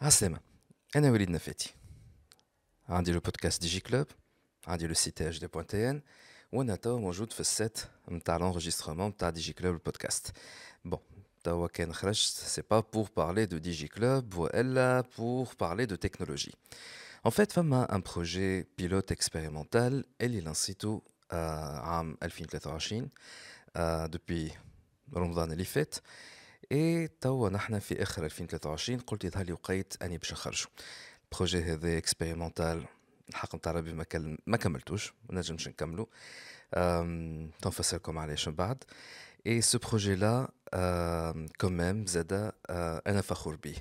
عسلامة أنا وليد نفاتي عندي le podcast DigiClub عندي le site THD point tn وأنا توا موجود في ال site نتاع l'enregistrement نتاع DigiClub ال podcast bon توا كان خرجت c'est pas pour parler de DigiClub والا pour parler de technologie En fait, فما un projet pilote expérimental اللي لنصيتو عام 2023 depuis رمضان اللي فات اي توا نحن في آخر 2023 قلت يظهر لي وقيت أني باش نخرجو ال projet هذا expérimental الحق نتاع ربي ما, كل... ما كملتوش ما نجمش نكملو. تنفسركم علاش من بعد. et ce projet-là quand même زادا أنا فخور به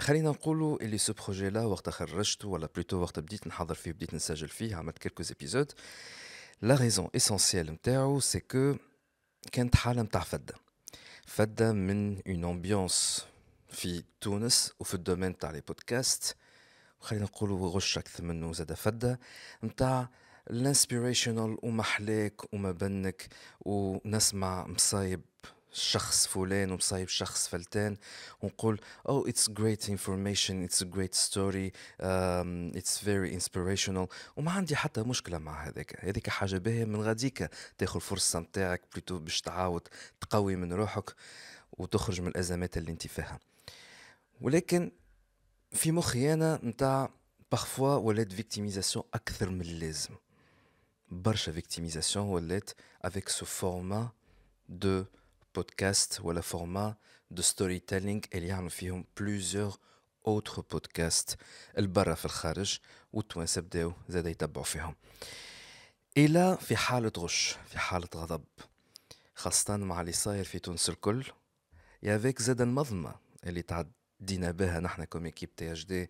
خلينا نقولوا اللي ce projet-là وقت خرجته ولا plutôt وقت بديت نحضر فيه بديت نسجل فيه عملت quelques épisodes la raison essentielle نتاعو c'est que كانت حالة نتاع فده فده من une ambiance في تونس وفي ال domaine تاع les podcasts خلينا نقولوا غش أكثر منه زاد فده نتاع ال inspirational ومحلاك وما بنك ونسمع مصايب شخص فلان ومصايب شخص فلتان ونقول great information it's a great story um, it's very inspirational. وما عندي حتى مشكلة مع هذاك. هذيك حاجة باهية من غاديك. تاخذ الفرصة نتاعك plutôt باش تعاود تقوي من روحك وتخرج من الأزمات اللي أنت فيها. ولكن في مخي أنا نتاع parfois ولات victimisation أكثر من اللازم. برشا victimisation ولات avec ce format de podcast ولا format de storytelling اللي يعمل فيهم plusieurs autres podcasts البرا في الخارج والتوانسه بداو زاد يتبعوا فيهم إلى في حالة غش في حالة غضب. خاصة مع اللي صاير في تونس الكل. avec زاد المظلمة اللي تعدينا بها نحن comme équipe THD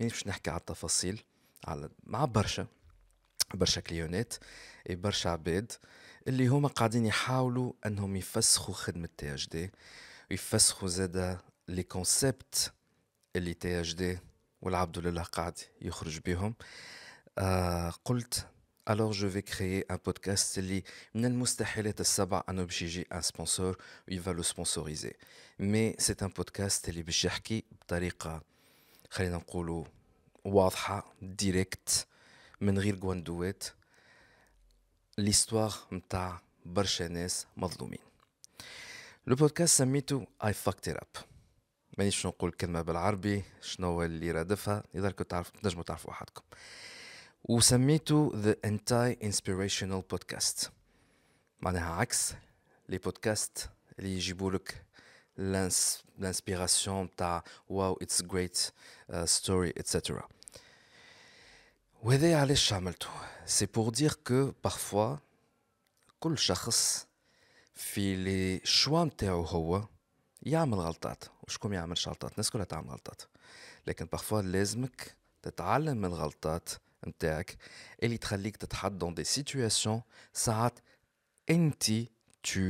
مانيش باش نحكي على التفاصيل؟ على مع برشا. برشا كليونات. برشا عباد. اللي هما قاعدين يحاولوا أنهم يفسخوا خدمة تي اش دي ويفسخوا زادا لي كونسيبت اللي تي اش دي والعبد لله قاعد يخرج بهم آه قلت alors je vais créer un podcast اللي من المستحيلات السبع انه باش يجي un sponsor و il va le sponsoriser mais c'est un podcast اللي باش يحكي بطريقة خلينا نقولوا واضحة directe من غير جواندوات ليستواغ متاع برشا ناس مظلومين le podcast سميتو I fucked it up مانيش نقول كلمة بالعربي شنو اللي رادفها؟ يقدر تعرف تنجموا تعرفوا وحدكم وسميته The Anti-Inspirational Podcast معناها عكس les podcasts اللي يجيبوا لك ال inspiration تاع wow it's great story et cetera وهذا علاش عملته c'est pour dire que parfois كل شخص في les choix نتاعو هو يعمل غلطات. وشكون يعملش غلطات؟ الناس كلها تعمل غلطات. لكن parfois لازمك تتعلم من الغلطات نتاعك اللي تخليك تتحط dans des situations ساعات انت tu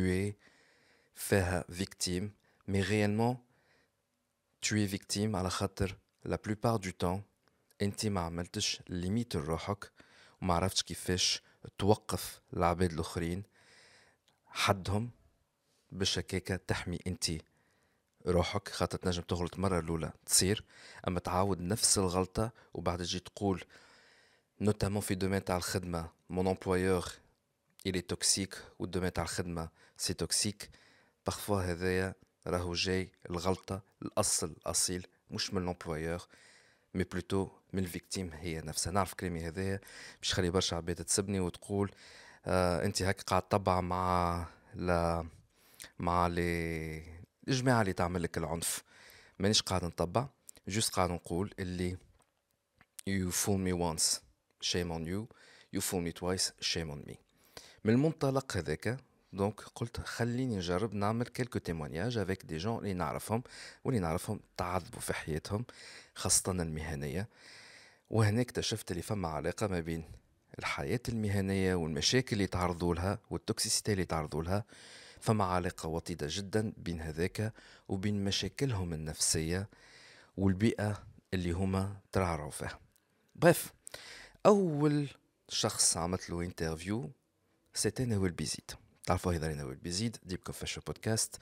فيها victime mais réellement tu es victime على خاطر لا plupart du temps انت ما عملتش limites لروحك وما عرفتش كيفاش توقف العباد الآخرين حدهم باش هكاكا تحمي انت روحك خاطر تنجم تغلط مرة الأولى تصير أما تعاود نفس الغلطة وبعد تجي تقول notamment في domaine تاع الخدمة mon employeur il est toxique وال domaine تاع الخدمة c'est toxique parfois هذايا راهو جاي الغلطة الأصل الأصيل مش من ال employeur mais plutôt من ال victime هي نفسها. نعرف كلامي هذايا باش خلي برشا عباد تسبني وتقول آه أنت هكا قاعد تطبع مع la مع les الجماعة اللي تعمل لك العنف. مانيش قاعد نطبع juste قاعد نقول اللي you fool me once shame on you. You fool me twice shame on me. من المنطلق هذاك donc قلت خليني نجرب نعمل quelques témoignages avec des gens اللي نعرفهم واللي نعرفهم تعذبوا في حياتهم. خاصة المهنية. وهنا اكتشفت اللي فما علاقة ما بين الحياة المهنية والمشاكل اللي تعرضوا لها وال toxicité اللي تعرضوا لها. فما علاقة وطيدة جدا بين هذاك وبين مشاكلهم النفسية والبيئة اللي هما ترعرعوا فيها. bref أول شخص عملت له interview c'était نوال بيزيد تعرفوا هذا نوال بيزيد Deep Confession Podcast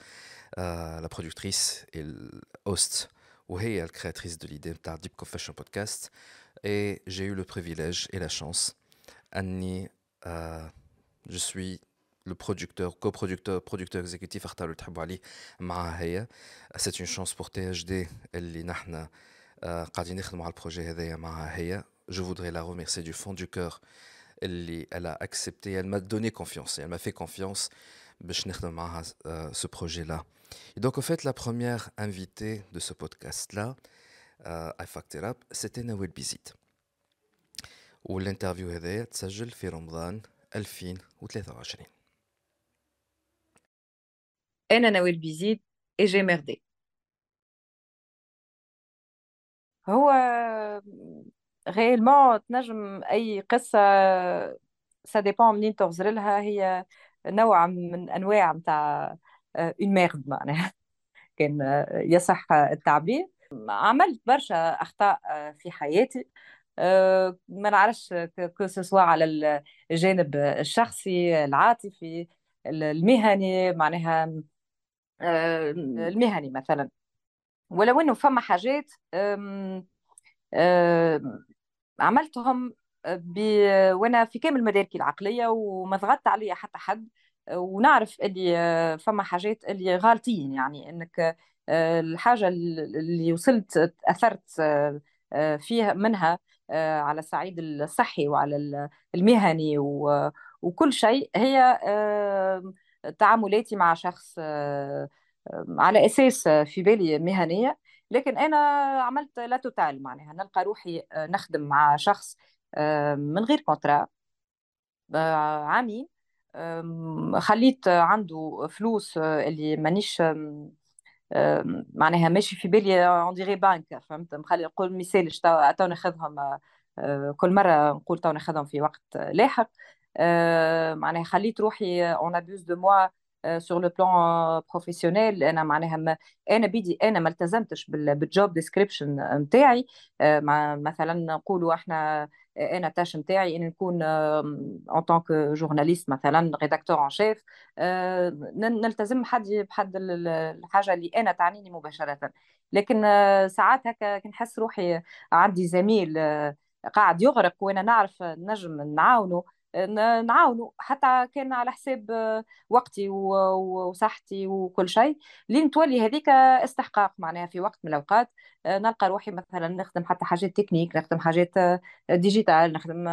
la productrice ال host وهي ال créatrice de l'idée نتاع Deep Confession Podcast et j'ai eu le privilège et la chance. اني je suis le producteur, coproducteur, producteur exécutif اختاروا اللي تحبوا عليه معها هي c'était une chance pour THD اللي نحنا قاعدين نخدموا على الـ projet هذايا معها هي je voudrais la remercier du fond du cœur. اللي elle a accepté elle m'a donné confiance elle m'a fait confiance. باش نخدم معها ce projet là et donc en fait la première invitée de ce podcast là I fucked it up c'était Nawel Bizit. وال interview هذايا تسجل في رمضان 2023 أنا نوال بيزيد أجي مردي هو غيلمون تنجم أي قصة سا ديبون منين تغزر لها هي نوع من أنواع نتاع اون ميرد معناها. كان يصح التعبير. عملت برشا أخطاء في حياتي. ما نعرفش كو سوا على الجانب الشخصي العاطفي المهني معناها المهني مثلا. ولو إنه فما حاجات عملتهم. وأنا في كامل مداركي العقلية وما ضغطت عليا حتى حد. ونعرف اللي فما حاجات اللي غالطين يعني إنك الحاجة اللي وصلت أثرت فيها منها على الصعيد الصحي وعلى المهني وكل شيء هي تعاملاتي مع شخص على أساس في بالي مهنية. لكن أنا عملت la totale معناها. نلقى روحي نخدم مع شخص من غير contrat عامي خليت عنده فلوس اللي مانيش معناها ماشي في بالي une de غي banque فهمت؟ مخلي نقول مثال تو ناخذهم كل مرة نقول تو ناخذهم في وقت لاحق. معناها خليت روحي on abuse de moi sur le plan professionnel أنا معناها ما أنا بيدي أنا ما التزمتش بال job description نتاعي. مثلا نقولوا إحنا أنا ال tâche نتاعي إني نكون en tant que journaliste مثلا rédacteur en chef نلتزم حد بحد الحاجة اللي أنا تعنيني مباشرة. لكن ساعات هكا كنحس روحي عندي زميل قاعد يغرق وأنا نعرف نجم نعاونه نعاونوا حتى كان على حساب وقتي وصحتي وكل شيء. لين تولي هذيك استحقاق معناها في وقت من الأوقات. نلقى روحي مثلا نخدم حتى حاجات تكنيك نخدم حاجات digital نخدم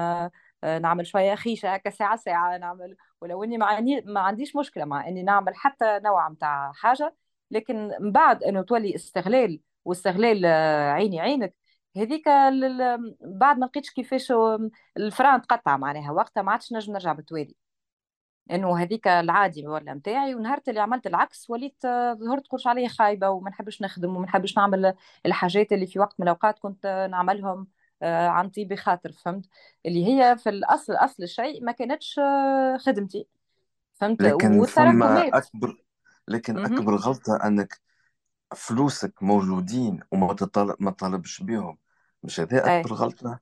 نعمل شوية خيشة هكا ساعة ساعة نعمل ولو إني ما عنديش مشكلة مع إني نعمل حتى نوع متاع حاجة. لكن من بعد أنه تولي استغلال واستغلال عيني عينك هذيك بعد ما لقيتش كيفاش الفران تقطع معناها وقتها ما عادش نجم نرجع بالتوالي. إنه هذيك العادي ولا نتاعي ونهار اللي عملت العكس وليت ظهرت قرش علي خايبة وما نحبش نخدم وما نحبش نعمل الحاجات اللي في وقت من الأوقات كنت نعملهم آه، عن طيب خاطر فهمت؟ اللي هي في الأصل أصل الشيء ما كانتش آه، خدمتي فهمت؟ لكن فما أكبر لكن أكبر غلطة أنك فلوسك موجودين وما تطالب ما تطالبش بيهم. مش هذا أكبر غلطة؟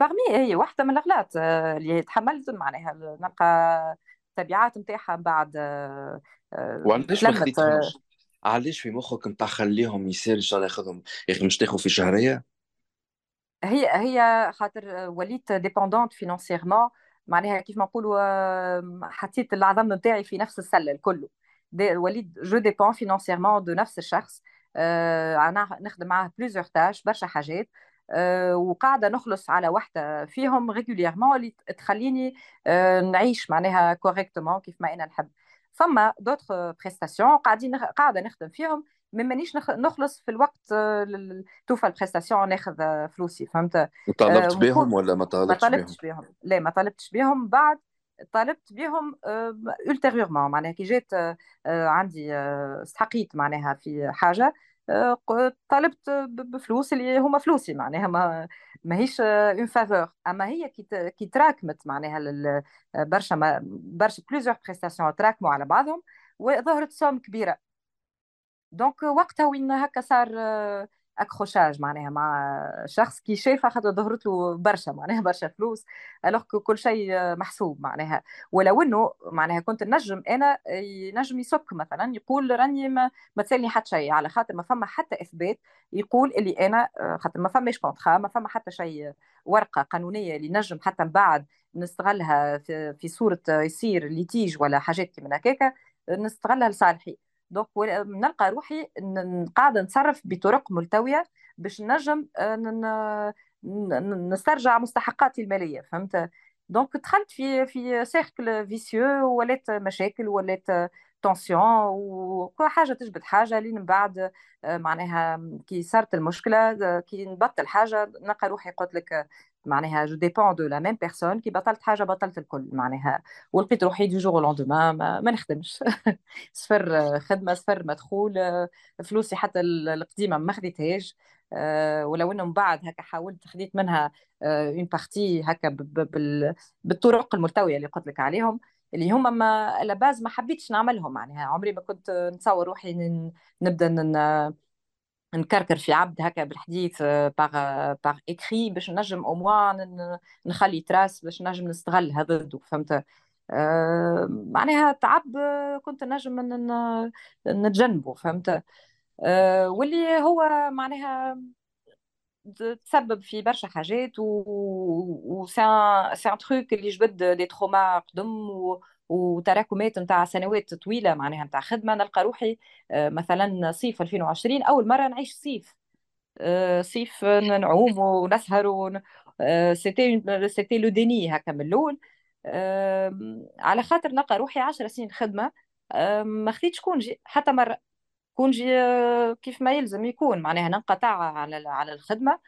بارمي هي واحدة من الأغلاط آه، اللي تحملت معناها نلقى التبعات نتاعها بعد آه، وعلاش ما خديتهمش؟ علاش في مخك نتاع خليهم يصير إن شاء الله ياخذهم يا أخي مش تاخذ في شهرية؟ هي هي خاطر وليت dépendante financièrement معناها كيف ما نقولوا حطيت العظم نتاعي في نفس السلة الكل. وليت je dépends financièrement de نفس الشخص. أنا نخدم معاه plusieurs tâches برشا حاجات. وقاعدة نخلص على واحدة فيهم régulièrement اللي تخليني نعيش معناها correctement كيف ما أنا نحب. فما d'autres prestations قاعدين قاعدة نخدم فيهم. ما مانيش نخلص في الوقت توفى ال prestation ناخذ فلوسي فهمت؟ طالبت بهم ولا ما طالبتش بهم؟ ما طالبتش بهم لا ما طالبتش بهم بعد طالبت بهم ultérieurement معناها كي جات عندي استحقيت معناها في حاجة طالبت بفلوس اللي هما فلوسي معناها ما ماهيش une faveur أما هي كي تراكمت معناها برشا برشا plusieurs prestations تراكموا على بعضهم وظهرت somme كبيرة. donc وقتها وين هكا صار accrochage معناها مع شخص كي شايفه خاطر ظهرت له برشا معناها برشا فلوس alors كل شيء محسوب معناها. ولو إنه معناها كنت نجم أنا ينجم يسك مثلا يقول راني ما, ما تسألني حتى شيء على خاطر ما فما حتى إثبات يقول اللي أنا خاطر ما فماش contrat ما فما حتى شيء ورقة قانونية اللي نجم حتى من بعد نستغلها في, في صورة يصير litige ولا حاجات كيما هكاك نستغلها لصالحي. donc نلقى روحي قاعدة نتصرف بطرق ملتوية باش نجم آه، نسترجع مستحقاتي المالية فهمت؟ donc دخلت في في cercle vicieux ولات مشاكل ولات tensions وكل حاجة تجبد حاجة لين من بعد آه، معناها كي صارت المشكلة آه، كي نبطل حاجة نلقى روحي قلت لك معناها je dépends de la même personne كي بطلت حاجة بطلت الكل معناها ولقيت روحي du jour au lendemain ما, ما نخدمش. صفر خدمة صفر مدخول فلوسي حتى القديمة ما خديتهاش. آه، ولو إنه من بعد هكا حاولت خديت منها une partie هكا بالطرق الملتوية اللي قلت لك عليهم اللي هما ما à la base ما حبيتش نعملهم. معناها عمري ما كنت نتصور روحي نبدأ نكركر في عبد هكا بالحديث par par écrit باش نجم au moins نخلي trace باش نجم نستغل هذا ضده فهمت؟ أه معناها تعب كنت نجم نتجنبه فهمت؟ أه واللي هو معناها تسبب في برشا حاجات و c'est un truc اللي جبد des traumas قدم و... وتراكمات نتاع سنوات طويلة معناها نتاع خدمة نلقى روحي آه، مثلا صيف 2020 أول مرة نعيش صيف. آه، صيف نعوم ونسهر c'était c'était le déni هكا من الأول. على خاطر نلقى روحي 10 سنين خدمة. ما خديتش congé حتى مرة. congé آه، كيف ما يلزم يكون. معناها ننقطع على على الخدمة.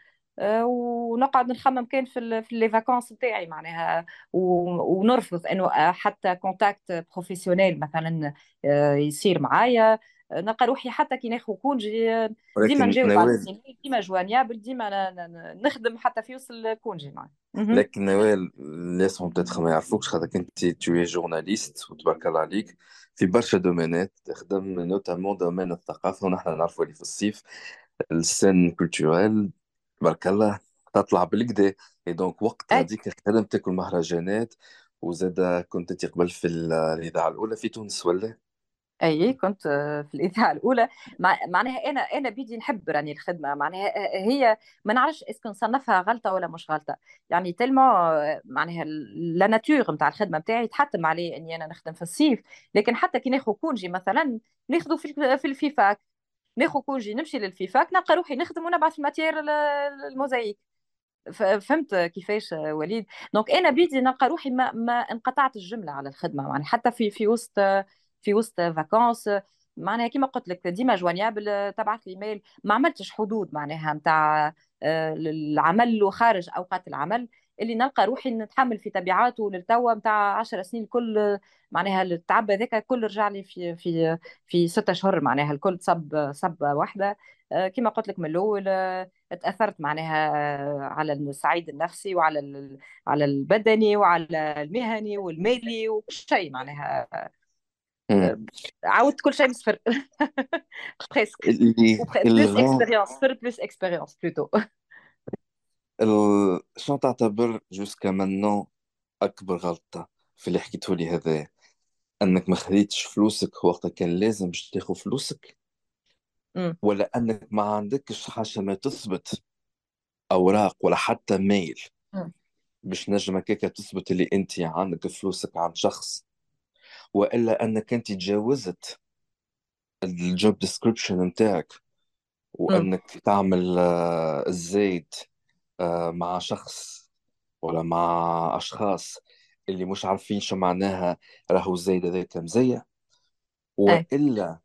ونقعد نخمم كان في في les vacances نتاعي معناها ونرفض إنه حتى contact professionnel مثلا آه، يصير معايا. نلقى روحي حتى كي ناخذ congé ديما نجاوب على ديما joignable ديما نخدم حتى في وسط ال congé معايا. لكن نوال الناس بتاتخ ما يعرفوكش خاطر انت توي journaliste وتبارك الله عليك في برشا domaine ات تخدم notamment domaine الثقافة ونحن نعرفوا اللي في الصيف la saison culturelle تبارك الله تطلع بالقدا donc وقت هذيك خدمتك المهرجانات وزاد كنت أنت قبل في الإذاعة الأولى في تونس ولا؟ أي كنت في الإذاعة الأولى. معناها أنا أنا بيدي نحب راني الخدمة. معناها هي ما نعرفش est-ce que نصنفها غلطة ولا مش غلطة. يعني tellement معناها la nature نتاع الخدمة نتاعي تحتم عليه إني أنا نخدم في الصيف. لكن حتى كي ناخذ congé مثلا ناخذه في في الفيفاك ناخذ congé نمشي للفيفاك نلقى روحي نخدم ونبعث ال matière لموزاييك فهمت كيفاش وليد؟ donc أنا بيدي نلقى روحي ما ما انقطعت الجملة على الخدمة يعني حتى في في وسط في وسط vacances معناها كيما قلت لك ديما joignable تبعث لي mail ما عملتش حدود معناها نتاع آه، العمل وخارج أوقات العمل. اللي نلقى روحي نتحمل في تبعاته للتوا نتاع 10 سنين الكل معناها التعب هذاك الكل رجع لي في في في ستة اشهر معناها الكل صب صبه واحدة آه، كما قلت لك من الأول آه، تاثرت معناها على الصعيد النفسي وعلى على البدني وعلى المهني والمالي وكل شيء معناها. عاودت كل شيء من صفر presque plus expérience صفر plus expérience plutôt شنو تعتبر jusqu'à maintenant أكبر غلطة في اللي حكيته لي هذا؟ أنك ما خديتش فلوسك وقتها كان لازم باش تاخذ فلوسك؟ ولا أنك ما عندكش حاجة ما تثبت أوراق ولا حتى mail باش نجم هكاك تثبت اللي أنت عندك فلوسك عند شخص؟ وإلا أنك أنت تجاوزت ال job description نتاعك وأنك تعمل آه، الزايد مع شخص ولا مع أشخاص اللي مش عارفين شو معناها راهو الزايد هذاك مزية وإلا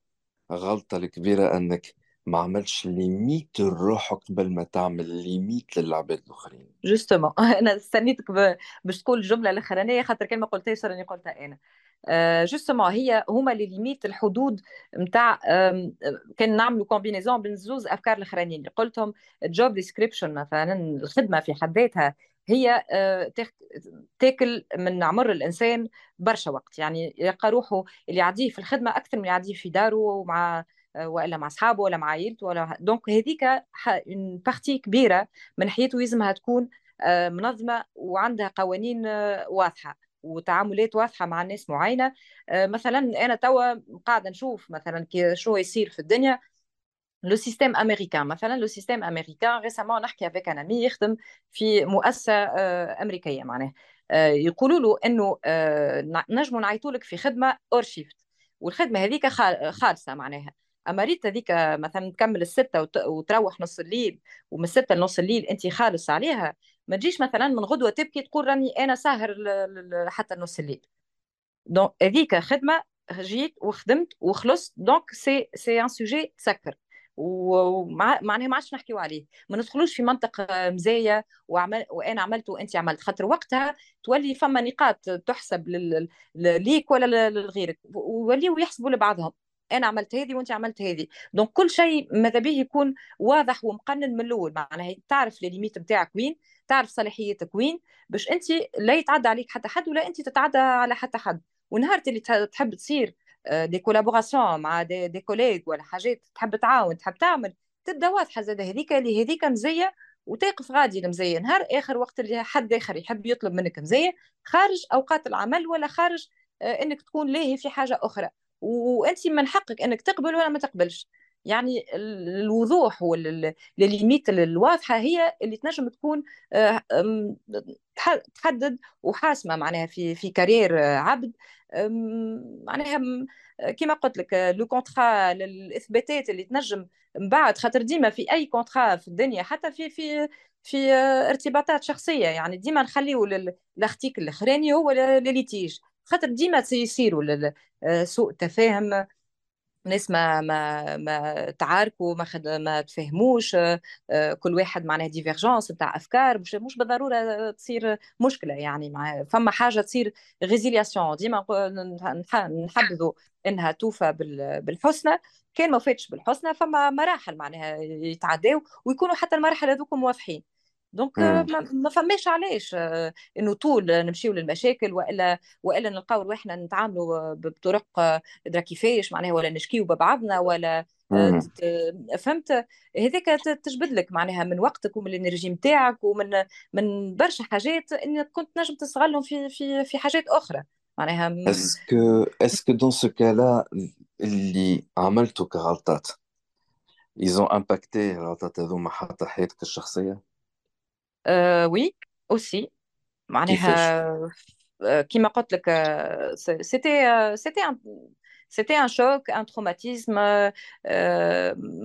غلطة الكبيرة إنك ما عملتش limite لروح قبل ما تعمل limite للعباد الآخرين. justement أنا استنيتك باش تقول الجملة الأخرانية خاطر كان ما قلتهاش راني قلتها أنا. justement آه، هي هما les limites الحدود نتاع كان نعملوا combinaison بين زوز أفكار الأخرانيين. اللي قلتهم ال job description مثلا الخدمة في حد ذاتها هي آه، تاكل من عمر الإنسان برشا وقت. يعني يلقى روحه اللي يعديه في الخدمة أكثر من يعديه في داره ومع وإلا مع أصحابه ولا مع عائلته ولا donc هذيك partie كبيرة من حياته لازمها تكون منظمة وعندها قوانين واضحة. وتعاملات واضحة مع ناس معينة. مثلا أنا توا قاعدة نشوف مثلا شنو يصير في الدنيا. le système américain مثلا le système américain récemment نحكي avec un ami يخدم في مؤسسة أمريكية معناها. يقولوا له إنه نجموا نعيطوا لك في خدمة hors shift والخدمة هذيك خالصة معناها. أما ريت هذيك مثلا تكمل الستة وتروح نص الليل ومن الستة لنص الليل انت خالص عليها. ما تجيش مثلا من غدوة تبكي تقول راني أنا ساهر حتى نص الليل. donc هذيك خدمة جيت وخدمت وخلصت. donc c'est c'est un sujet تسكر ومعناها ما عادش نحكيو عليه. ما ندخلوش في منطق مزايا وعمل وأنا عملت وأنت عملت. خاطر وقتها تولي فما نقاط تحسب ليك ولا لغيرك ويوليو يحسبوا لبعضهم. أنا عملت هذه وأنت عملت هذه donc كل شيء ماذا به يكون واضح ومقنن من الأول. معناها تعرف ال limite نتاعك وين تعرف صلاحيتك وين باش أنت لا يتعدى عليك حتى حد ولا أنت تتعدى على حتى حد. ونهار اللي تحب تصير des collaborations مع des, des collègues ولا حاجات تحب تعاون تحب تعمل تبدأ واضحة زاد هذيك اللي هذيك مزية وتقف غادي المزية. نهار آخر وقت اللي حد آخر يحب يطلب منك مزية خارج أوقات العمل ولا خارج إنك تكون لاهي في حاجة أخرى. وانت من حقك إنك تقبل ولا ما تقبلش. يعني الوضوح وال limite الواضحة هي اللي تنجم تكون تحدد وحاسمة معناها في في carrière عبد. معناها كما قلت لك le contrat الاثباتات اللي تنجم من بعد خاطر ديما في أي contrat في الدنيا حتى في في في ارتباطات شخصية يعني ديما نخليو ال article الأخراني هو les litiges خاطر ديما يصيروا سوء تفاهم. ناس ما ما ما تعاركوا ما خد ما تفهموش كل واحد معناها divergence نتاع أفكار. مش مش بالضرورة تصير مشكلة يعني. مع فما حاجة تصير résiliation ديما نحبذوا إنها توفى بالحسنى. كان ما فاتش بالحسنى فما مراحل معناها يتعداو ويكونوا حتى المراحل هذوك واضحين. donc ما فماش علاش إنه طول نمشيو للمشاكل وإلا وإلا نلقاو رواحنا نتعاملوا بطرق ادرا كيفاش معناها ولا نشكيو ببعضنا ولا فهمت؟ هذاك تجبد لك معناها من وقتك ومن ال énergie نتاعك ومن من برشا حاجات انك كنت نجم تستغلهم في في في حاجات أخرى. معناها est-ce que est-ce que dans ce cas-là اللي عملته كغلطات ils ont impacté الغلطات هذوما حتى حياتك الشخصية؟ Euh, oui, aussi. معناها كيما قلت لك c'était c'était c'était un choc un traumatisme ما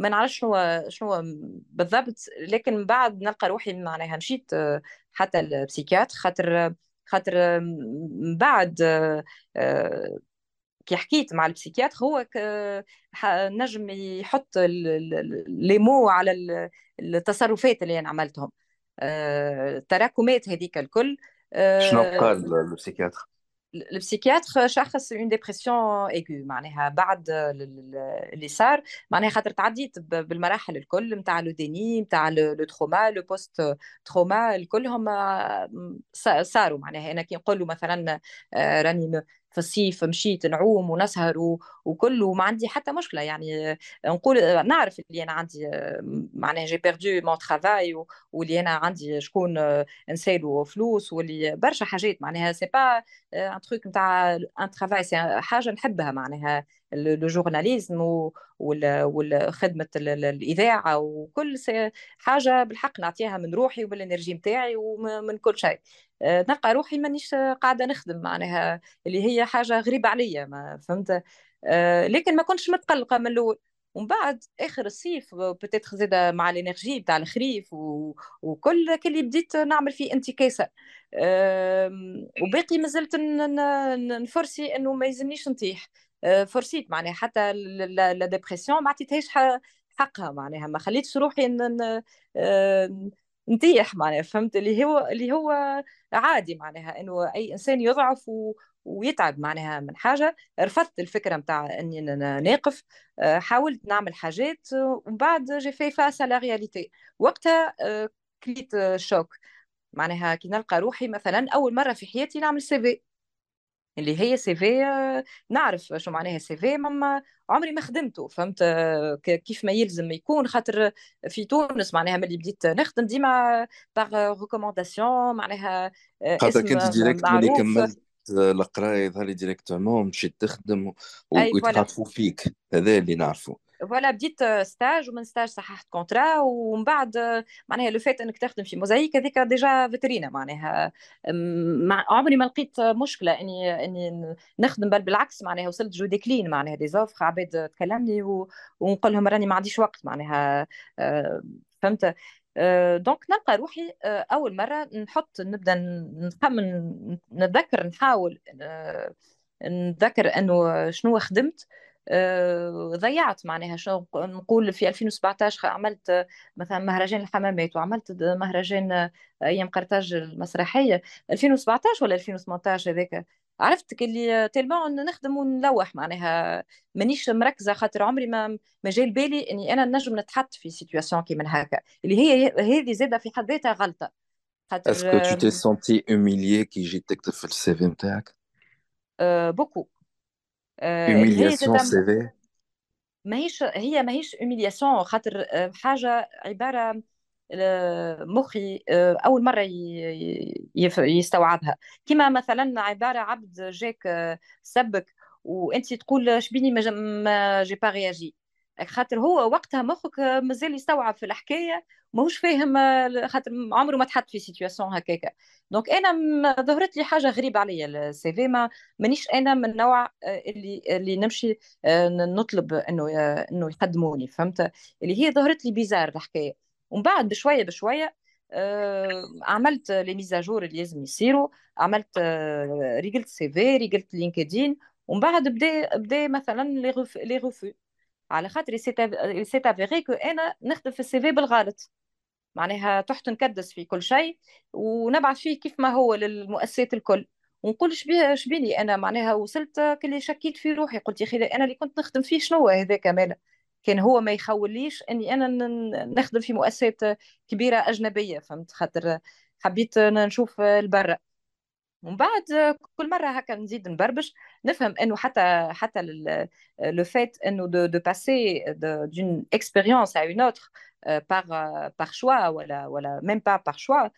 نعرفش شنو شنو بالضبط. لكن من بعد نلقى روحي معناها مشيت حتى ال psychiatre خاطر خاطر من بعد كي حكيت مع ال psychiatre هو نجم يحط لي مو على التصرفات اللي أنا عملتهم. التراكمات هذيك الكل شنو قال ال psychiatre؟ ال psychiatre شخص une dépression aiguë معناها بعد اللي صار معناها خاطر تعديت بالمراحل الكل نتاع le déni نتاع le trauma le post-trauma الكلهم صاروا معناها أنا كي نقول مثلا راني في الصيف مشيت نعوم ونسهر وكل وما عندي حتى مشكلة يعني نقول نعرف اللي أنا عندي معناها j'ai perdu mon travail واللي أنا عندي شكون نسالو فلوس واللي برشا حاجات معناها c'est pas un truc نتاع un travail c'est حاجة نحبها معناها le journalisme وخدمه الإذاعة وكل حاجة بالحق نعطيها من روحي وبال énergie نتاعي ومن كل شيء. آه، نلقى روحي مانيش قاعدة نخدم معناها اللي هي حاجة غريبة عليا ما فهمت؟ آه، لكن ما كنتش متقلقة من الأول. ومن بعد آخر الصيف peut-être زاده مع ال énergie تاع الخريف و... وكل كل بديت نعمل فيه انتكاسة. وباقي مازلت نفرسي إنه ما يلزمنيش نطيح. آه، فرسيت معناها حتى la dépression ما عطيتهاش حقها معناها. ما خليتش روحي نطيح معناها فهمت؟ اللي هو اللي هو عادي معناها إنه أي إنسان يضعف و... ويتعب معناها من حاجة. رفضت الفكرة متاع أني ناقف. آه، حاولت نعمل حاجات ومن بعد j'ai fait face à la réalité وقتها آه، كليت choc. معناها كي نلقى روحي مثلا أول مرة في حياتي نعمل CV اللي هي CV نعرف شو معناها CV مما عمري ما خدمته فهمت؟ كيف ما يلزم يكون خاطر في تونس معناها ملي بديت نخدم ديما par recommandation معناها خاطر كنت direct ملي كملت القراية يظهر لي directement مشيت تخدم ويتخاطفوا فيك هذا اللي نعرفه voilà بديت stage ومن stage صححت contrat ومن بعد معناها le fait إنك تخدم في موزايك هذيك déjà فيترينا معناها. مع عمري ما لقيت مشكلة إني إني نخدم بل بالعكس معناها وصلت je décline معناها des offres عباد تكلمني ونقول لهم راني ما عنديش وقت معناها فهمت؟ donc نلقى روحي أول مرة نحط نبدأ نخمن نتذكر نحاول نتذكر إنه شنو خدمت. آه، ضيعت معناها. شنو نقول في 2017 عملت مثلا مهرجان الحمامات وعملت مهرجان أيام قرطاج المسرحية. 2017 ولا 2018 هذاك؟ عرفت اللي tellement نخدم ونلوح معناها. مانيش مركزة خاطر عمري ما ما جاي بالي إني أنا نجم نتحط في situation كيما هكا اللي هي هذه زادة في حد ذاتها غلطة. خاطر est-ce que tu t'es sentie جيت تكتب في ال CV نتاعك beaucoup. humiliation CV ماهيش هي ماهيش humiliation خاطر حاجة عبارة مخي أول مرة يستوعبها. كما مثلا عبارة عبد جاك سبك وانت تقول شبيني ما j'ai pas réagi خاطر هو وقتها مخك مازال يستوعب في الحكاية ماهوش فاهم خاطر عمره ما تحط في situation هكاك donc أنا ظهرت لي حاجة غريبة عليا ال CV ما مانيش أنا من النوع اللي اللي نمشي نطلب إنه إنه يقدموني فهمت؟ اللي هي ظهرت لي bizarre الحكاية. ومن بعد بشوية بشوية عملت لي mises à jour اللي لازم يصيروا عملت ريجلت CV ريجلت LinkedIn ومن بعد بدا بدا مثلا les refus على خاطر s'est avéré que أنا نخدم في ال CV بالغلط. معناها تحت نكدس في كل شيء ونبعث فيه كيف ما هو للمؤسسات الكل. ونقول شبيه شبيني أنا؟ معناها وصلت كلي شكيت في روحي. قلت يا أخي أنا اللي كنت نخدم فيه شنو هذا كمان؟ كان هو ما يخوليش إني أنا نخدم في مؤسسات كبيرة أجنبية فهمت؟ خاطر حبيت نشوف البرة. ومن بعد كل مرة هكا نزيد نبربش نفهم إنه حتى حتى le fait إنه de de passer d'une expérience à une autre par par choix ولا ولا même pas par choix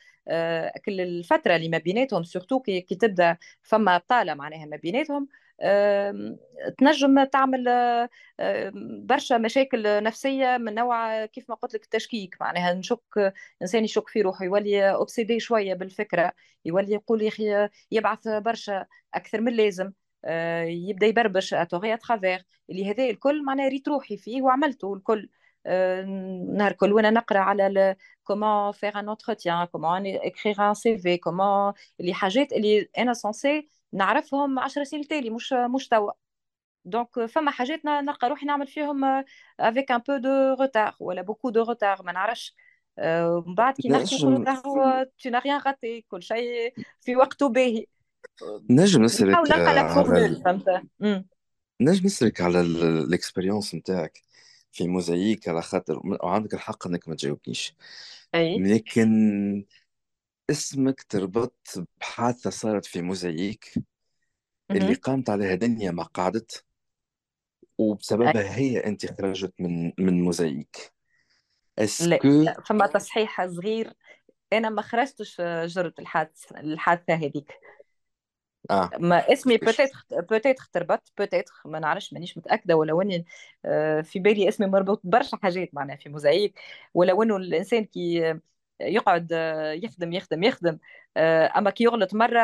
كل الفترة اللي ما بيناتهم surtout كي, تبدأ فما طالة معناها ما بيناتهم تنجم تعمل برشا مشاكل نفسية من نوع كيف ما قلت لك التشكيك. معناها نشك إنسان يشك في روحه يولي obsédé شوية بالفكرة يولي يقول يا أخي يبعث برشا أكثر من اللازم يبدأ يبربش à tort et à travers اللي هذا الكل معناها ريت روحي فيه وعملته الكل. نهار كل وأنا نقرأ على comment faire un entretien comment écrire un CV comment اللي حاجات اللي أنا censée نعرفهم 10 سنين تالي مش مش توا donc فما حاجات نلقى روحي نعمل فيهم avec un peu de retard ولا beaucoup de retard ما نعرفش. من بعد كي نحكي نقول راهو tu n'as rien raté كل شيء في وقته باهي. نجم نسألك نحاول نلقى la formule فهمت؟ نجم نسألك على ال expérience نتاعك في موزايك على خاطر وعندك الحق إنك ما تجاوبنيش. أي. لكن اسمك تربط بحادثة صارت في موزايك اللي قامت عليها دنيا ما قعدت وبسببها هي أنت خرجت من من موزايك لا est-ce que لا فما تصحيح صغير أنا ما خرجتش جرة الحادث الحادثة هذيك. آه. ما اسمي كيفاش peut-être peut-être تربط peut-être ما نعرفش مانيش متأكدة ولو اني آه، في بالي اسمي مربوط برشا حاجات معناها في موزايك ولو انه الإنسان كي يقعد آه، يخدم يخدم يخدم. آه، أما كي يغلط مرة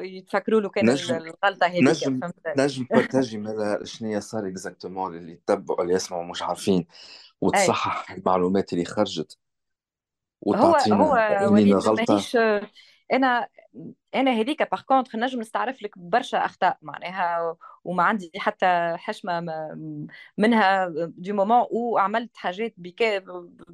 يتفكروا له كان نجم الغلطة هذيك نجم نجم partager مالا شنو صار exactement اللي يتبعوا اللي يسمعوا مش عارفين وتصحح المعلومات اللي خرجت هو هو وتعطينا وليد لينا غلطة ماهيش أنا أنا هذيك باغ كونتخ نجم نستعرف لك برشا أخطاء معناها وما عندي حتى حشمة منها دي مومون وعملت حاجات بك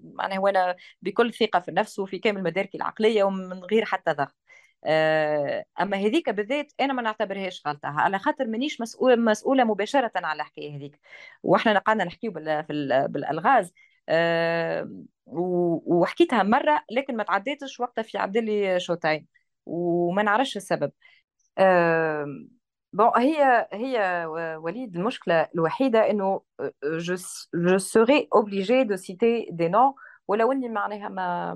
معناها وأنا بكل ثقة في النفس وفي كامل مداركي العقلية ومن غير حتى ضغط. آه، أما هذيك بالذات أنا ما نعتبرهاش غلطة على خاطر مانيش مسؤوله مسؤولة مباشرة على الحكاية هذيك. وإحنا قعدنا نحكيو بالألغاز. أه وحكيتها مرة لكن ما تعديتش وقتها في عبد لي شوطين وما نعرفش السبب. bon هي هي وليد المشكلة الوحيدة إنه je je serai obligée de citer des noms ولو إني معناها ما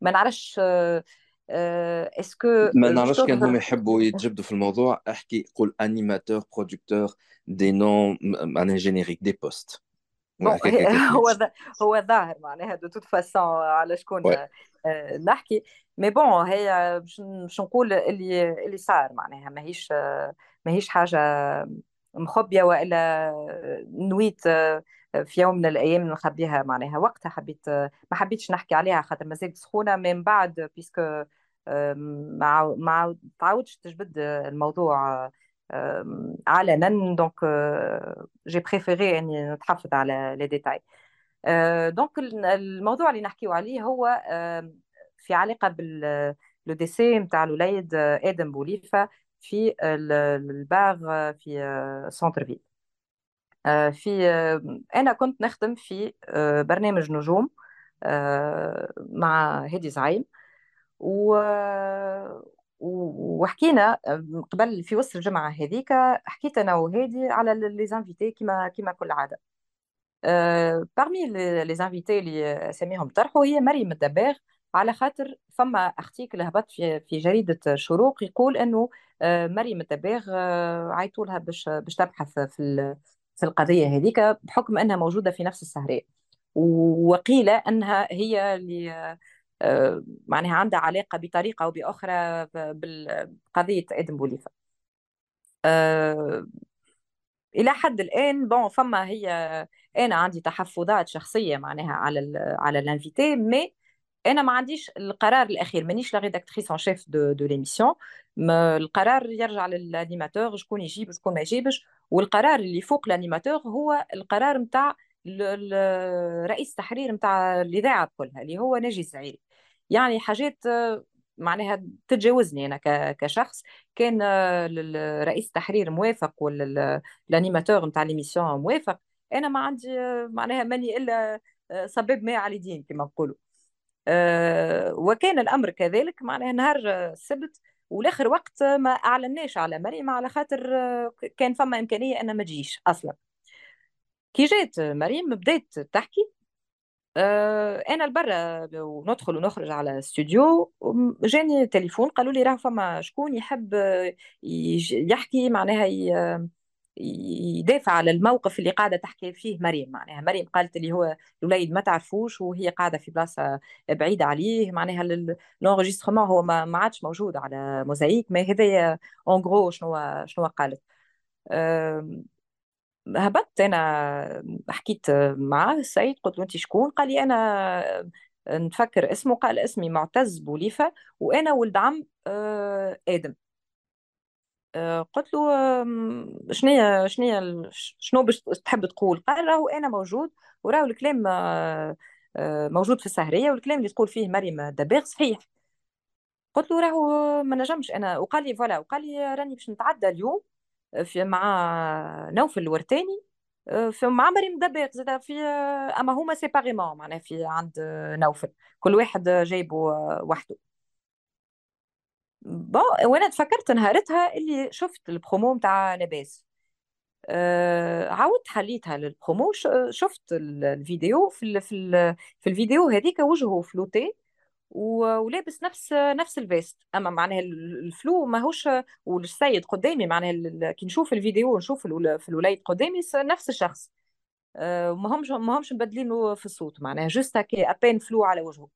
ما نعرفش est-ce que ما نعرفش كان هم يحبوا يتجبدوا في الموضوع. أحكي قول animateur producteur des noms معناها génériques des postes هو هو ظاهر معناها de toute façon على شكون نحكي mais bon هي باش نقول اللي اللي صار معناها ماهيش ماهيش حاجة مخبيه والا نويت في يوم من الأيام نخبيها معناها وقتها حبيت ما حبيتش نحكي عليها خاطر مازالت سخونه من بعد puisque ما ما تعاودش تجبد الموضوع علنا donc j'ai préféré إني نتحفظ على les détails donc الموضوع اللي نحكيو عليه هو في علاقة بال le décès نتاع الوليد آدم بوليفه في الباغ في centre ville في أنا كنت نخدم في برنامج نجوم مع هادي زعيم. و وحكينا قبل في وسط الجمعة هذيك حكيت أنا وهادي على les invités كما كما كل عادة. parmi les invités اللي سميهم طرحوا هي مريم الدباغ على خاطر فما article هبط في في جريدة شروق يقول إنه آه، مريم الدباغ آه، عيطوا لها باش باش تبحث في في القضية هذيك بحكم إنها موجودة في نفس السهريه وقيل إنها هي اللي آه، معناها عندها علاقة بطريقة أو بأخرى بقضيه آدم بوليفه إلى حد الآن bon فما هي أنا عندي تحفظات شخصية معناها على ال على ال invitée mais أنا ما عنديش القرار الأخير مانيش la rédactrice en chef de de l'émission القرار يرجع لل animateur شكون يجيب شكون ما يجيبش والقرار اللي فوق ال animateur هو القرار نتاع رئيس التحرير نتاع الإذاعة كلها اللي هو ناجي الزعيري. يعني حاجات معناها تتجاوزني أنا كشخص. كان رئيس التحرير موافق ولا نتاع ليميسيون موافق. أنا ما عندي معناها ماني إلا صباب ماء على الدين كما نقولوا. آه، وكان الأمر كذلك معناها نهار السبت والآخر وقت ما أعلناش على مريم على خاطر كان فما إمكانية أن ما تجيش أصلا. كي جات مريم بدات تحكي آه، أنا لبرا وندخل ونخرج على الاستوديو جاني تليفون قالوا لي راه فما شكون يحب يحكي معناها يدافع على الموقف اللي قاعدة تحكي فيه مريم. معناها مريم قالت اللي هو الوليد ما تعرفوش وهي قاعدة في بلاصة بعيدة عليه. معناها l'enregistrement هو ما عادش موجود على موزايك ما هذايا en gros شنو شنو قالت. هبطت أنا حكيت معاه السيد قلت له أنت شكون؟ قال لي أنا نفكر اسمه قال اسمي معتز بوليفة وأنا ولد عم آه، آدم. آه، قلت له شنو شنو شنو باش تحب تقول؟ قال راهو أنا موجود وراهو الكلام آه، آه، موجود في السهرية والكلام اللي تقول فيه مريم دباغ صحيح. قلت له راهو ما نجمش أنا. وقال لي voilà وقال لي راني باش نتعدى اليوم في مع نوفل الورتاني في مع مريم دباغ زاد في أما هما séparément معناها في عند نوفل. كل واحد جايبه وحده bon وأنا تفكرت نهارتها اللي شفت البرومو نتاع لاباس آه عاودت حليتها للبرومو شفت الفيديو في في في الفيديو هذيك وجهه flouté. ولابس نفس نفس ال veste. أما معناها ال flou ماهوش والسيد قدامي معناها كي نشوف الفيديو ونشوف في الوليد قدامي نفس الشخص. آه ما همش ما همش مبدلينه في الصوت معناها juste هكا eh ben flou على وجهه.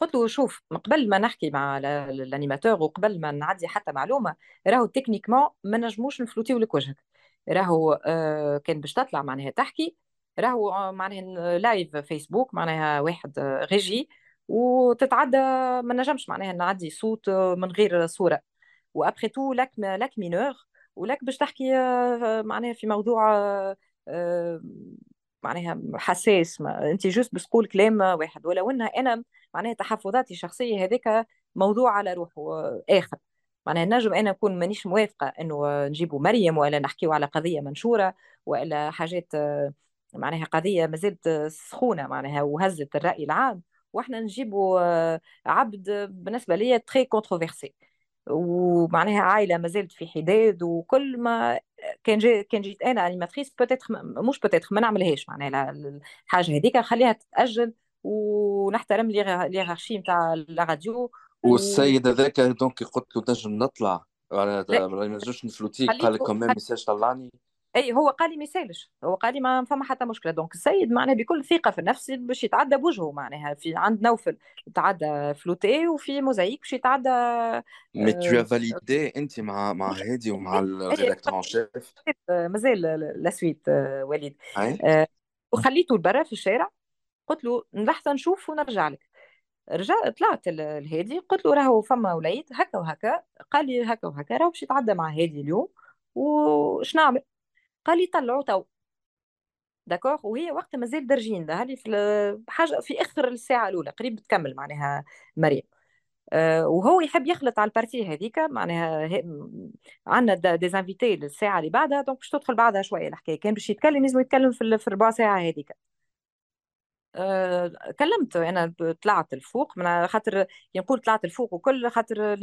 قلت له شوف قبل ما نحكي مع ال animateur وقبل ما نعدي حتى معلومة راهو techniquement ما نجموش نفلوتيو لك وجهك. راهو آه كان باش تطلع معناها تحكي راهو آه، معناها لايف فيسبوك معناها واحد غيجي وتتعدى ما نجمش معناها نعدي صوت آه، من غير صورة. وأبخي تو لك لك مينور ولك باش تحكي آه، معناها في موضوع معناها حساس. ما انت جوست بس تقول كلام واحد. ولو إنها أنا معناها تحفظاتي الشخصية هذاك موضوع على روحه آخر. معناها نجم أنا نكون مانيش موافقة إنه نجيبوا مريم ولا نحكيو على قضية منشورة ولا حاجات معناها قضية مازالت سخونة معناها وهزت الرأي العام. وإحنا نجيبوا عبد بالنسبة لي très controversée ومعناها عائلة ما زالت في حداد وكل ما كان جي كان جيت أنا animatrice peut-être مش peut-être ما نعملهاش. معناها الحاجة هذيك نخليها تتأجل ونحترم l'hiérarchie نتاع la radio. والسيد هذاك donc قلت له تنجم نطلع. ما نجمش نفلوتيك قال لك كمان ميساج طلعني. أي هو قال لي ما يسألش. هو قال لي ما فما حتى مشكلة. دونك السيد معناها بكل ثقة في النفس باش يتعدى بوجهه معناها. في عند نوفل تعدى فلوتي وفي موزايك باش يتعدى مي تو فاليدي أنت مع مع هادي ومع الريداكتور ان شيف مازال لا سويت وليد. آه، وخليته لبرا في الشارع. قلت له لحظه نشوف ونرجع لك. رجع طلعت الهادي. قلت له راهو فما وليد هكا وهكا. قال لي هكا وهكا راهو باش يتعدى مع هادي اليوم. وش نعمل قال لي طلعوا تو. d'accord؟ وهي وقت مازال درجين هذه في حاجة في آخر الساعة الأولى قريب تكمل معناها مريم. أه وهو يحب يخلط على ال partie هذيك معناها عندنا des invités للساعة اللي بعدها donc باش تدخل بعدها شوية الحكاية. كان باش يتكلم لازم يتكلم في الربع ساعة هذيك. أه كلمت أنا طلعت الفوق من خاطر نقول طلعت الفوق وكل خاطر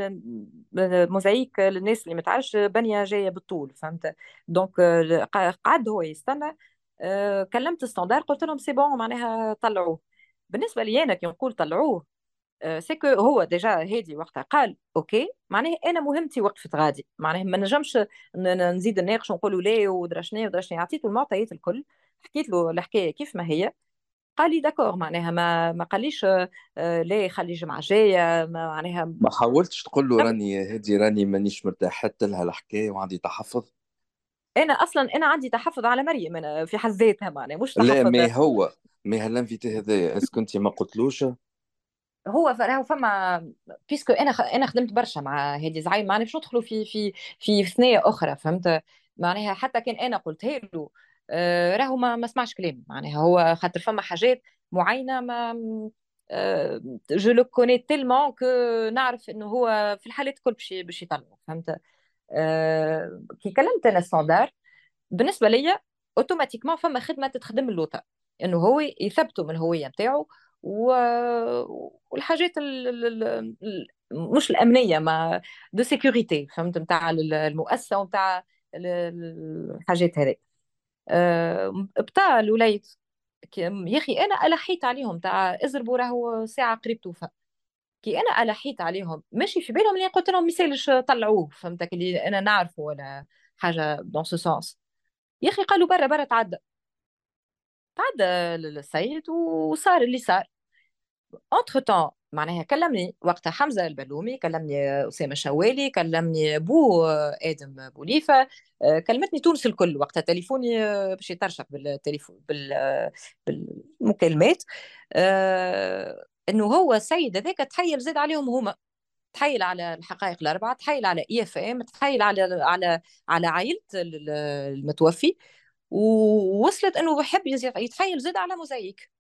موزايك للناس اللي ما تعرفش بنية جاية بالطول فهمت؟ donc قعد هو يستنى. أه كلمت standard قلت لهم c'est bon معناها طلعوه. بالنسبة لي أنا كي نقول طلعوه c'est que هو déjà هادي وقتها قال okay معناها أنا مهمتي وقفت غادي. معناها ما نجمش نزيد نناقش ونقولوا لا ودراشني ودراشني عطيته المعطيات الكل. حكيت له الحكاية كيف ما هي. قال لي d'accord معناها ما ما قاليش آه، لا خلي الجمعة الجاية معناها ما حاولتش تقول له راني هادي راني مانيش مرتاح حتى لها الحكاية وعندي تحفظ؟ أنا أصلا أنا عندي تحفظ على مريم أنا في حد ذاتها معناها مش تحفظ لا ما هو ما هال invité هذايا est-ce que انت ما قلتلوش؟ هو راهو فما parce que أنا. أنا خدمت برشا مع هادي زعيم معناها باش ندخلوا في في في ثنيه أخرى فهمت؟ معناها حتى كان أنا قلتها له آه، راهو ما ما سمعش كلام معناها هو خاطر فما حاجات معينة ما je le connais tellement que نعرف إنه هو في الحالات الكل باش باش فهمت؟ أه كي كلمت أنا standard بالنسبة ليا automatiquement فما خدمة تتخدم اللوطة إنه هو يثبتوا من الهوية نتاعو. والحاجات ال... ال... مش الأمنية ما دو سيكوريتي فهمت؟ نتاع المؤسسة ونتاع الحاجات هذه بتاع الوليد. يا أخي أنا ألحيت عليهم تاع ازربوا راهو ساعة قريب توفى. كي أنا ألحيت عليهم ماشي في بالهم اللي قلت لهم مثالش طلعوه فهمتك؟ اللي أنا نعرفه ولا حاجة دون سو سونس يا أخي قالوا برا برا تعدى تعدى السيد وصار اللي صار. entre-temps معناها كلمني وقتها حمزة البلومي كلمني أسامة شوالي كلمني بو آدم بوليفة كلمتني تونس الكل وقتها تليفوني باش يترشق بالتليفون بالمكالمات. إنه هو السيد هذاك تحيل زاد عليهم هما. تحيل على الحقائق الأربعة تحيل على IFM تحيل على على على عائلة المتوفي. ووصلت إنه بحب يتحيل زاد على موزايك.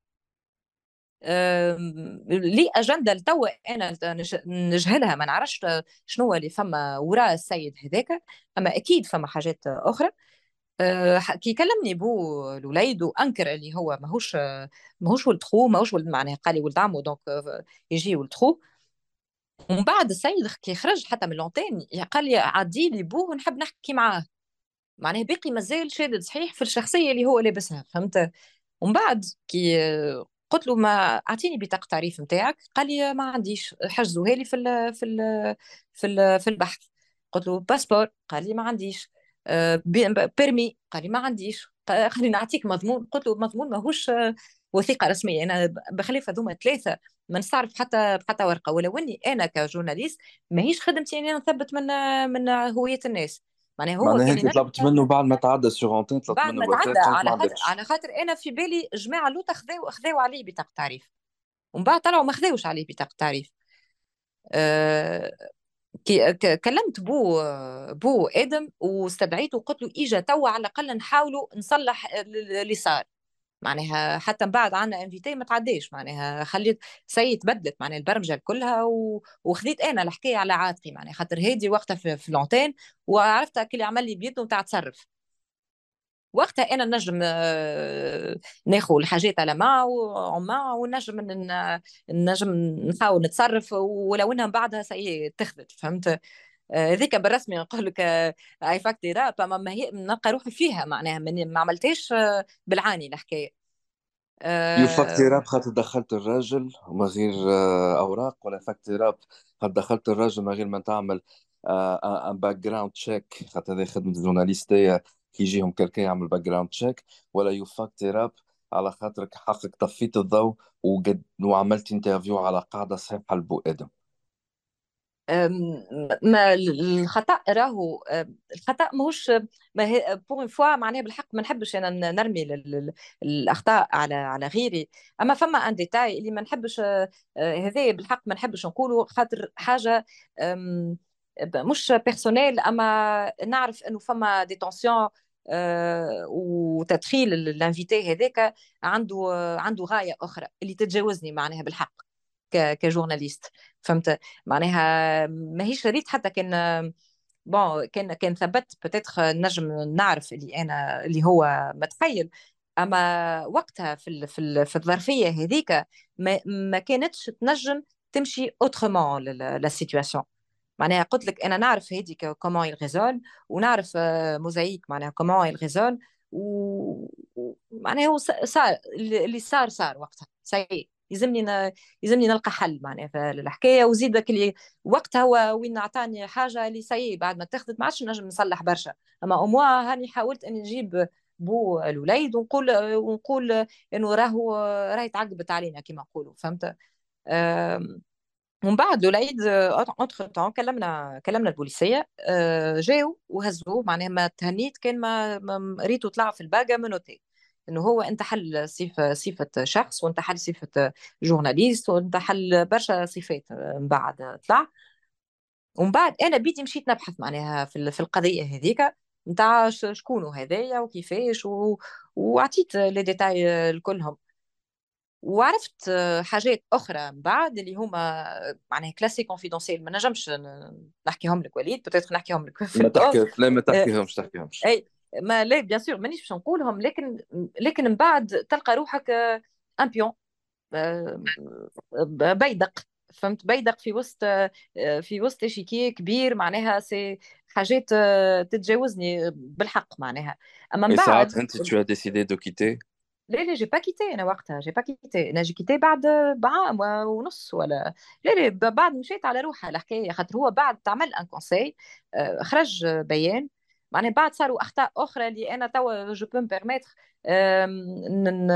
لأجندة لتوا أنا نجهلها. ما نعرفش شنو اللي فما وراء السيد هذاك أما أكيد فما حاجات أخرى. أه كي كلمني بو الوليد وأنكر اللي هو ماهوش ماهوش ولد خو ماهوش ولد معناه قال لي ولد عمو donc يجي ولد خو. ومن بعد السيد كي خرج حتى من l'antenne قال لي عدي لي بوه ونحب نحكي معاه. معناه باقي مازال شادد صحيح في الشخصية اللي هو لابسها فهمت؟ ومن بعد كي قلت له ما أعطيني بطاقه تعريف نتاعك قال لي ما عنديش حجزوها لي في ال في ال في ال في البحث. قلت له passeport؟ قال لي ما عنديش. آه، permis؟ قال لي ما عنديش. لي نعطيك مضمون. قلت له مضمون ماهوش آه، وثيقة رسمية. أنا بخلاف هذوما ثلاثة. ما نستعرف حتى حتى ورقة. ولو إني أنا ك journaliste ماهيش خدمتي اني نثبت من من هوية الناس. معناها هو معناها أنت طلبت منه بعد ما تعدى sur antenne طلبت بعد منه ما تعدى على خاطر على خاطر أنا في بالي جماعة لوطا خذاو خذاو عليه بطاقه تعريف ومن بعد طلعوا ما خذاوش عليه بطاقه تعريف أه كي كلمت بو بو آدم واستدعيته وقلت له إجا توا على الأقل نحاولوا نصلح اللي صار. معناها حتى من بعد عنا invité ما تعديش معناها خليت سيد بدلت معناها البرمجة كلها و... وخذيت أنا الحكاية على عاتقي معناها خاطر هادي وقتها في, في لونتين وعرفت كل عمل لي بيده نتاع تصرف. وقتها أنا نجم آه، ناخذ الحاجات على مع ومع ونجم نجم نحاول نتصرف ولو إنها بعدها سي تخذت فهمت؟ هذيك بالرسمي نقول لك اي فاكت اب أما ما هي نلقى روحي فيها معناها ما عملتهاش بالعاني الحكاية. يو راب خاطر دخلت الراجل من غير أوراق ولا راب خاطر دخلت الراجل من غير ما تعمل un background check خاطر هذه خدمة ال journaliste كي يجيهم quelqu'un يعمل background check ولا يو راب على خاطرك حقك طفيت الضوء وقد وعملت interview على قاعدة صحيحة لبو آدم. ما الخطأ راهو الخطأ ماهوش ma pure faute معناها بالحق ما نحبش أنا نرمي الأخطاء على على غيري. أما فما un détail اللي ما نحبش آه، هذا بالحق ما نحبش نقوله خاطر حاجة مش personnel أما نعرف إنه فما des tensions آه، وتدخيل ال invité هذاك عنده عنده غاية أخرى اللي تتجاوزني معناها بالحق. ك journaliste. فهمت؟ معناها ماهيش ريت حتى كان bon كان كان ثبت peut-être نجم نعرف اللي أنا اللي هو متخيل. أما وقتها في في في الظرفية هذيك ما, ما كانتش تنجم تمشي autrement la situation معناها قلت لك أنا نعرف هذيك comment ils raisonnent ونعرف موزايك معناها comment ils raisonnent ومعناها هو صار اللي صار صار وقتها. c'est يلزمني. يلزمني نلقى حل معناها في الحكاية. وزيد اللي وقتها هو وين اعطاني حاجة اللي c'est بعد ما تاخذت ما عادش نجم نصلح برشا. أما أموا هاني حاولت أني نجيب بو الوليد ونقول ونقول إنه راهو راهي تعقبت علينا كما نقولوا فهمت؟ ومن بعد الوليد entre-temps كلمنا كلمنا البوليسية آه، جاو وهزوه. معناها ما تهنيت كان ما, ريتو طلع في الباقة menotté إنه هو انتحل صفه صفه شخص وانتحل صفه journaliste وانتحل برشا صفات من بعد طلع. ومن بعد أنا بيتي مشيت نبحث معناها في في القضية هذيك نتاع شكون هذايا وكيفاش و... وعطيت لي ديتاي الكلهم. وعرفت حاجات أخرى من بعد اللي هما معناها classés confidentiels ما نجمش نحكيهم لك وليد peut-être نحكيهم لك في ما تحكي لا ما تحكيهمش تحكيهمش. اي مالا bien sûr مانيش باش نقولهم لكن لكن من بعد تلقى روحك un pion بيدق فهمت؟ بيدق في وسط في وسط échiquier كبير معناها c'est حاجات تتجاوزني بالحق معناها. أما من بعد ساعات انت tu as décidé de quitter لا لا j'ai pas quitté أنا وقتها j'ai pas quitté أنا j'ai quitté بعد بعام ونص ولا لا لا بعد مشيت على روحها الحكاية خاطر هو بعد تعمل un conseil خرج بيان. معناها بعد صاروا أخطاء أخرى اللي أنا توا je peux permettre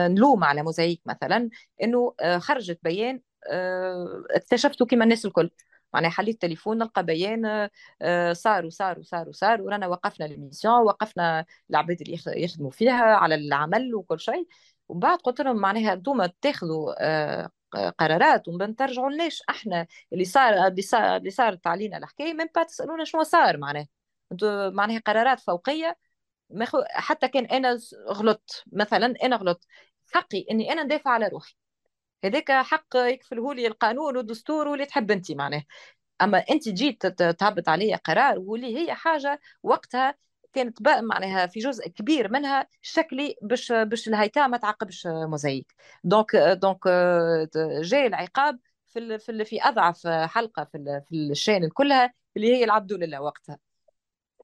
نلوم على موزايك مثلا إنه آه، خرجت بيان آه، اكتشفته كما الناس الكل. معناها حليت التليفون نلقى بيان آه، صار وصار وصار وصار ورانا وقفنا l'émission وقفنا العباد اللي يخدموا فيها على العمل وكل شيء. ومن بعد قلت لهم معناها أنتم تاخذوا قرارات وما ترجعوا لناش. أحنا اللي صار اللي صار اللي صارت علينا الحكاية من بعد تسألونا شنو صار معناها. معناها قرارات فوقية. حتى كان أنا غلطت. مثلا أنا غلطت. حقي إني أنا ندافع على روحي. هذاك حق يكفله لي القانون والدستور واللي تحب أنت معناه أما أنت جيت تهبط عليا قرار واللي هي حاجة وقتها كانت بقى معناها في جزء كبير منها شكلي باش باش الهيكله ما تعاقبش موزايك donc donc جاي العقاب في في أضعف حلقة في ال chaîne كلها اللي هي العبد لله وقتها.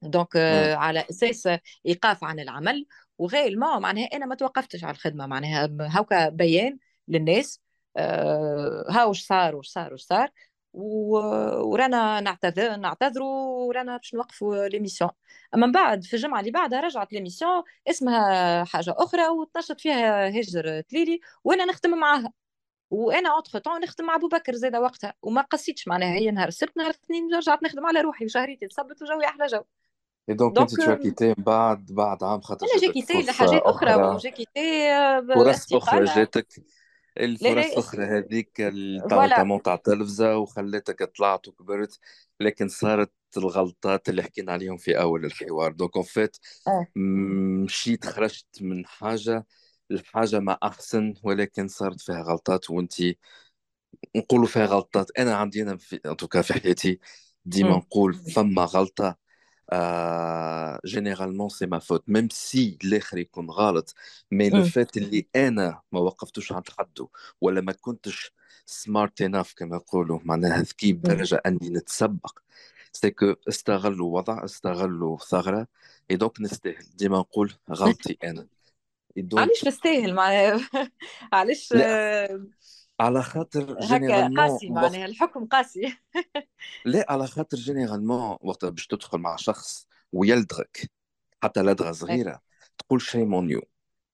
donc euh, على أساس إيقاف عن العمل وغير ما معناها أنا ما توقفتش على الخدمة معناها هاكا بيان للناس آه، ها وش صار وش صار وش صار ورانا نعتذر نعتذروا ورانا باش نوقفوا l'émission أما من بعد في الجمعة اللي بعدها رجعت l'émission اسمها حاجة أخرى وتنشط فيها هجر تليلي وأنا نخدم معاها. وأنا entre-temps نخدم مع أبو بكر زاده وقتها. وما قصيتش معناها هي نهار السبت نهار الاثنين رجعت نخدم على روحي وشهريتي تصبت وجوي أحلى جو. donc انت tu as quitté بعد بعد عام خاطر أنا j'ai quitté لحاجات أخرى و j'ai quitté فرص أخرى جاتك الفرص الاخرى هذيك تاع تاع التلفزه وخلتك طلعت وكبرت لكن صارت الغلطات اللي حكينا عليهم في اول الحوار donc en fait مشيت خرجت من حاجة الحاجة ما احسن ولكن صارت فيها غلطات وانت نقولوا فيها غلطات أنا عندي أنا في في حياتي ديما نقول فما غلطه généralement c'est ma faute même si الآخر يكون غلط mais le fait اللي أنا ما وقفتوش عند حده ولا ما كنتش smart enough كما يقولوا معناها ذكي بدرجه أني نتسبق. c'est que استغلوا وضع استغلوا ثغرة et donc نستاهل. ديما نقول غلطي أنا. علاش نستاهل؟ معناها علاش؟ على خاطر هكا قاسي معناها الحكم قاسي. لا على خاطر généralement وقت باش تدخل مع شخص ويلدغك حتى لدغة صغيرة تقول shame on you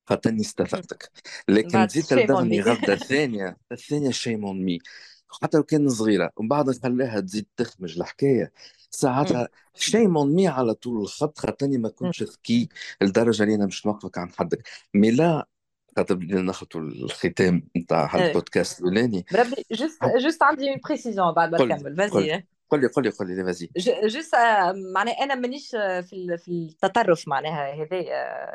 خاطرني استفدتك. لكن تزيد تلدغني غلطه ثانية الثانية shame on me حتى لو كان صغيرة ومن بعد خلاها تزيد تخمج الحكاية. ساعتها shame on me على طول الخط خاطرني ما كنتش ذكي لدرجة اللي أنا مش نوقفك عن حدك. mais لا خاطر بدينا ناخذوا الختام نتاع إيه. البودكاست الأولاني. بربي juste juste عندي précision بعد ما نكمل. vas-y قل لي قل لي قل لي vas-y juste معناها أنا مانيش في في التطرف معناها هذا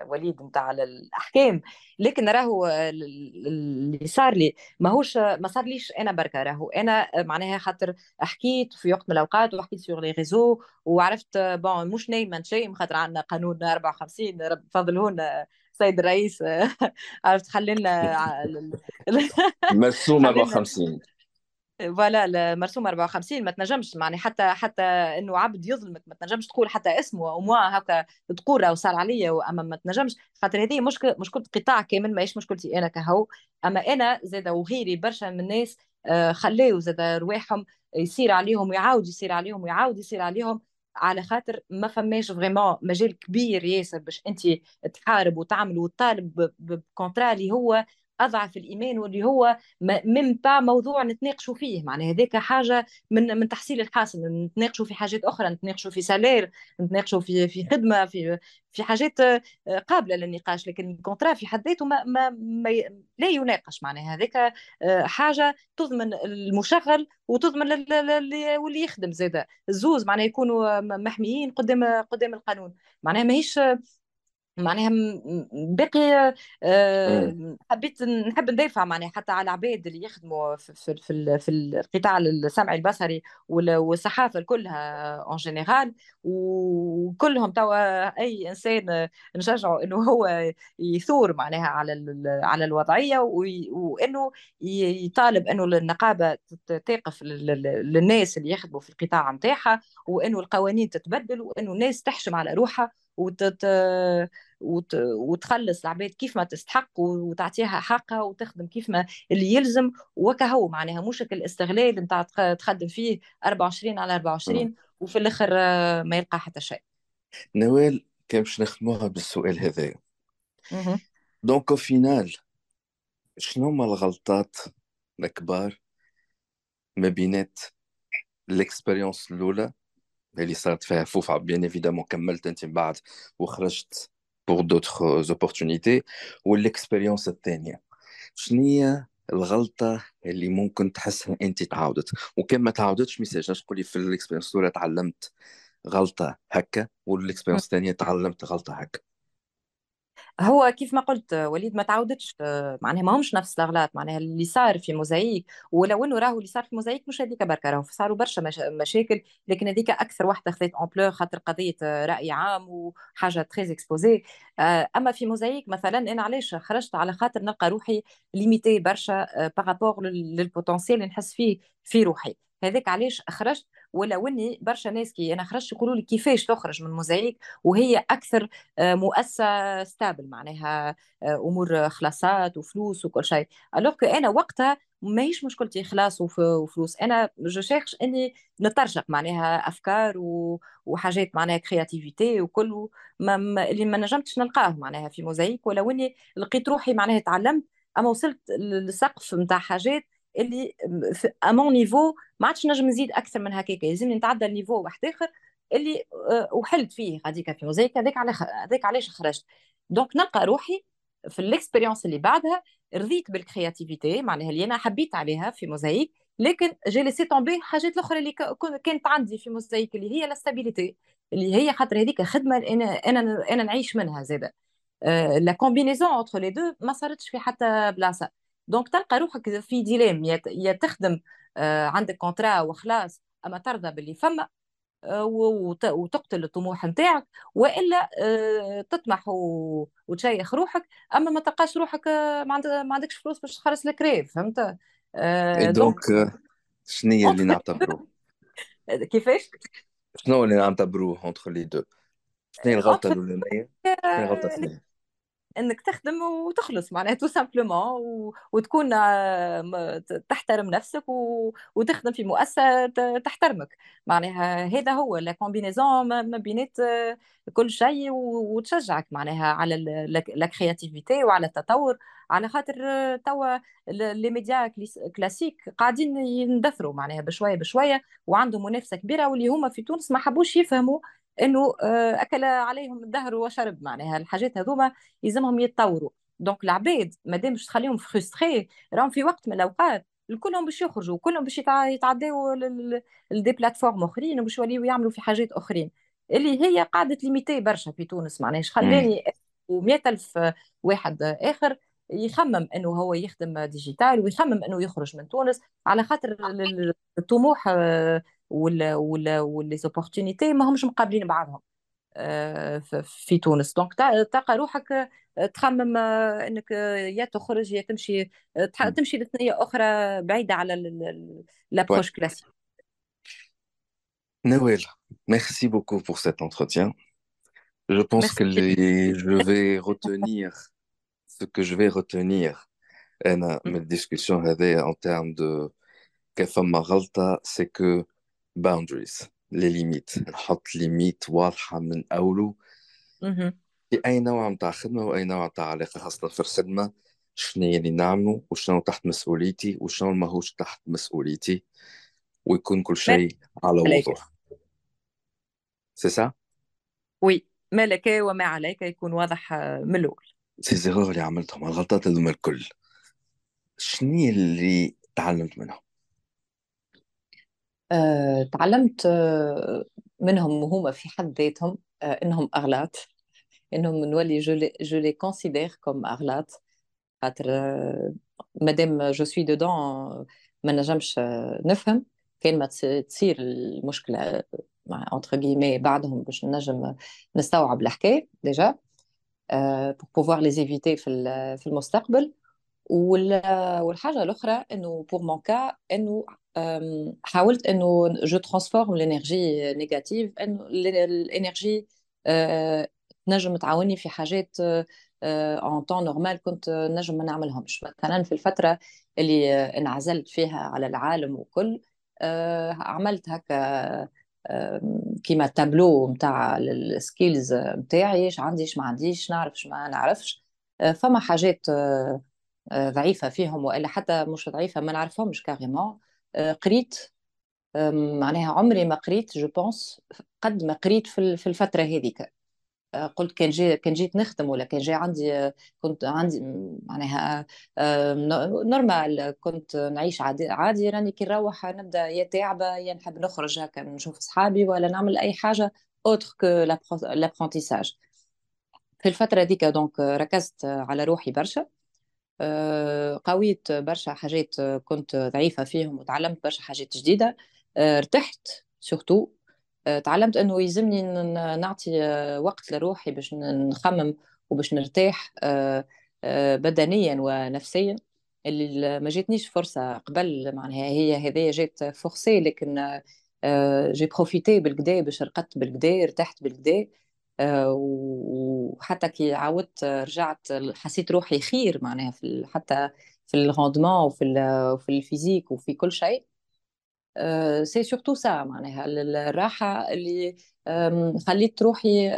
وليد نتاع الأحكام. لكن راهو اللي صار لي ماهوش ما صار ليش أنا بركة راهو. أنا معناها خاطر حكيت في وقت من الأوقات وحكيت sur les réseaux وعرفت bon مش نايمة شيء خاطر عندنا قانون 54 رب فضلهن السيد الرئيس. عرفت خلينا مرسوم 54 voilà مرسوم 54 ما تنجمش معني حتى حتى إنه عبد يظلمك ما تنجمش تقول حتى اسمه أو موا هكا تقول راهو صار عليا اما ما تنجمش. خاطر هذه مشكله مشكله قطاع كامل ماهيش مشكلتي أنا كهو. أما أنا زاد وغيري برشا من الناس آه، خلاو زاد رواحهم يصير عليهم ويعاود يصير عليهم ويعاود يصير عليهم. على خاطر ما فماش vraiment مجال كبير ياسر باش انت تحارب وتعمل وتطالب ب contrat اللي هو أضعف الايمان واللي هو من با موضوع نتناقشوا فيه. معناها هذاك حاجة من من تحصيل الحاصل. نتناقشوا في حاجات أخرى نتناقشوا في salaire نتناقشوا في في خدمة في في حاجات آه، قابلة للنقاش. لكن الكونترا في حد ذاته ما, ما, ما لا يناقش. معناها هذاك آه، حاجة تضمن المشغل وتضمن واللي يخدم زاد الزوز معناها يكونوا محميين قدام قدام القانون. معناها ماهيش معناها باقي آه، حبيت نحب ندافع معناها حتى على العباد اللي يخدموا في في في القطاع السمعي البصري والصحافة كلها en général وكلهم توا أي إنسان نشجعه إنه هو يثور معناها على على الوضعية وإنه يطالب إنه النقابة تقف للناس اللي يخدموا في القطاع نتاعها وإنه القوانين تتبدل وإنه الناس تحشم على روحها وتت... وت... وتخلص العباد كيف ما تستحق وتعطيها حقها وتخدم كيف ما اللي يلزم. وكهو معناها مش الاستغلال نتاع تخدم فيه 24 على 24 وفي الآخر ما يلقى حتى شيء. نوال كان باش نخدموها بالسؤال هذا. donc au final شنو هما الغلطات الكبار ما بينات ال expérience الأولى اللي صارت فيها فوفا؟ bien évidemment كملت أنت من بعد وخرجت pour d'autres opportunités وال expérience الثانية شنو هي الغلطة اللي ممكن تحسها أنت تعاودت؟ وكان ما تعاودتش ما يسالش. تقولي في ال expérience الأولى تعلمت غلطة هكا وال expérience الثانية تعلمت غلطة هكا. هو كيف ما قلت وليد ما تعودتش معناها ما همش نفس الأغلاط معناها اللي صار في موزايك ولو إنه راهو اللي صار في موزايك مش هذيك بركة راهو صاروا برشا مش... مشاكل لكن هذيك أكثر واحدة خذت ampleur خاطر قضية رأي عام وحاجة très exposée أما في موزايك مثلا أنا علاش خرجت على خاطر نلقى روحي limitée برشا par rapport لل potentiel اللي نحس فيه في روحي. هذاك علاش خرجت؟ ولو اني برشا ناس كي أنا خرجت يقولوا لي كيفاش تخرج من موزايك وهي أكثر آه، مؤسسة stable معناها آه، أمور خلاصات وفلوس وكل شيء. alors أنا وقتها ماهيش مشكلتي خلاص وفلوس. أنا je cherche إني نترشق معناها أفكار وحاجات معناها créativité وكل ما اللي ما نجمتش نلقاه معناها في موزايك ولو اني لقيت روحي معناها تعلمت أما وصلت للسقف نتاع حاجات اللي à mon niveau ما عادش نجم نزيد أكثر من هكاك لازمني نتعدى ال niveau واحد آخر اللي آه، وحلت فيه غاديكا في موزايك هذاك على هذاك علاش خرجت؟ donc نلقى روحي في ال expérience اللي بعدها رضيت بال créativité معناها اللي أنا حبيت عليها في موزايك لكن j'ai laissé tomber الحاجات الاخرى اللي كانت عندي في موزايك اللي هي la stabilité اللي هي خاطر هذيك خدمة أنا أنا أنا نعيش منها زادة. la combinaison entre les deux ما صارتش في حتى بلاصة. donc تلقى روحك في dilemme يا تخدم آه، عندك contrat وخلاص أما ترضى باللي فما آه، وتقتل الطموح نتاعك وإلا آه، تطمح وتشيخ روحك أما ما تلقاش روحك ما عندكش فلوس باش تخلص الكراء فهمت؟ donc شنو اللي نعتبره كيفاش؟ شنو اللي نعتبروه entre les deux شنو الغلطة الأولانية؟ شنو الغلطة الثانية؟ إنك تخدم وتخلص معناها simplement. وتكون آه، تحترم نفسك. وتخدم في مؤسسة تحترمك معناها هذا هو la combinaison ما بينات آه، كل شيء. وتشجعك معناها على la créativité وعلى التطور على خاطر آه، توا les médias classiques قاعدين يندثروا معناها بشوية بشوية وعندهم منافسة كبيرة واللي هما في تونس ما حبوش يفهموا إنه آه، أكل عليهم الدهر وشرب معناها الحاجات هذوما يلزمهم يتطوروا. donc العباد ما دام باش تخليهم frustrés راهم في وقت من الأوقات الكلهم باش يخرجوا كلهم باش يتعداوا ل des plateformes أخرين وباش يوليو يعملوا في حاجات أخرين. اللي هي قاعدة limitée برشا في تونس معناها خلاني و ألف واحد آخر يخمم إنه هو يخدم digital ويخمم إنه يخرج من تونس على خاطر الطموح آه، ولا ولا و les opportunités ما همش مقابلين بعضهم. آه، في تونس. donc تلقى روحك آه، تخمم آه، إنك يا تخرج يا تمشي تمشي لثنية أخرى بعيدة على l'approche classique Nawel, merci beaucoup pour cet entretien. Je pense que les, je vais retenir ce que je vais retenir أنا من ال discussion هذه en termes de c'est que boundaries les limites نحط limites واضحة من أوله. في أي نوع متاع خدمة وأي نوع متاع علاقة خاصة في الخدمة؟ شنو اللي نعمله وشنو تحت مسؤوليتي؟ وشنو ماهوش تحت مسؤوليتي؟ ويكون كل شيء على وضوح. سي سا وي ما لك وما عليك يكون واضح من الأول. les erreurs اللي عملتهم الغلطات هذوما الكل شنو اللي تعلمت منهم. آه، تعلمت آه، منهم وهم في حد ذاتهم آه، إنهم أغلاط إنهم نولي je les considère comme أغلاط. خاطر مادام je suis dedans ما نجمش نفهم. كان ما تصير المشكلة مع entre guillemets بعدهم باش نجم نستوعب الحكاية déjà pour pouvoir les éviter في في المستقبل. والحاجة الأخرى إنه pour mon cas إنه حاولت إنه je transforme l'énergie négative إنه ال énergie نجم تعاوني في حاجات en temps normal كنت نجم ما نعملهمش مثلا في الفترة اللي انعزلت فيها على العالم وكل عملت هكا كيما تابلو نتاع ال en skills نتاعي إيش عندي إيش ما عنديش نعرفش ما نعرفش فما حاجات ضعيفة فيهم وإلا حتى مش ضعيفة ما نعرفهمش carrément قريت معناها عمري ما قريت je pense قد ما قريت في الفترة هذيك. قلت كان جي كان جيت نخدم ولا كان جاي عندي كنت عندي معناها normal كنت نعيش عادي عادي راني كي نروح نبدأ يا تعبه يا نحب نخرج هكا نشوف صحابي ولا نعمل أي حاجة autre que l'apprentissage في الفترة هذيك donc ركزت على روحي برشا. آه، قويت برشا حاجات كنت ضعيفة فيهم وتعلمت برشا حاجات جديدة. آه، ارتحت surtout آه، تعلمت إنه يلزمني نعطي وقت لروحي باش نخمم وباش نرتاح بدنيا ونفسيا. اللي ما جاتنيش فرصة قبل معناها هي هذه جات forcée لكن j'ai profité بالكدا باش رقدت بالكدا ارتحت بالكدا آه، وحتى كي عاودت رجعت حسيت روحي خير معناها في حتى في ال rendement وفي في ال physique وفي كل شيء. c'est surtout ça معناها الراحة اللي خليت روحي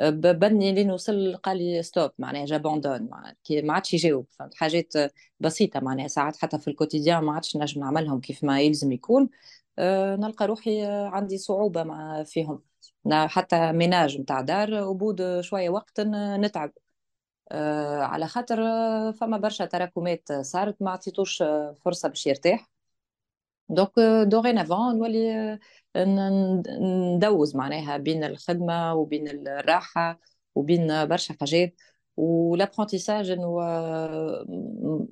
ببني لين وصل قال لي stop معناها j'abandonne ما عادش يجاوب. فهمت؟ حاجات بسيطة معناها ساعات حتى في ال quotidien ما عادش نجم نعملهم كيف ما يلزم يكون. آه، نلقى روحي عندي صعوبة مع فيهم. حتى ménage نتاع دار وبود شوية وقت نتعب. آه، على خاطر آه، فما برشا تراكمات صارت ما عطيتوش آه، فرصة باش يرتاح. دوك دوغينافون نولي ندوز معناها بين الخدمة وبين الراحة وبين برشا حاجات. ولابرونتيساج إنه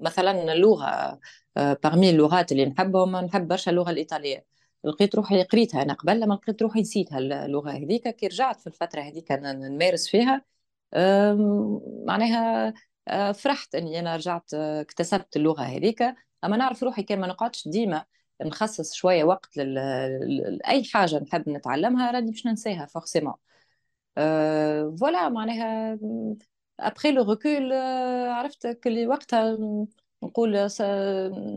مثلا اللغة بارمي اللغات اللي نحبهم نحب برشا اللغة الإيطالية. لقيت روحي قريتها أنا قبل لما لقيت روحي نسيتها اللغة هذيك كي رجعت في الفترة هذيك نمارس فيها معناها فرحت إني أنا رجعت اكتسبت اللغة هذيك أما نعرف روحي كان ما نقعدش ديما نخصص شوية وقت لاي حاجة نحب نتعلمها راني باش ننساها forcément voilà معناها après le recul عرفت كل وقتها نقول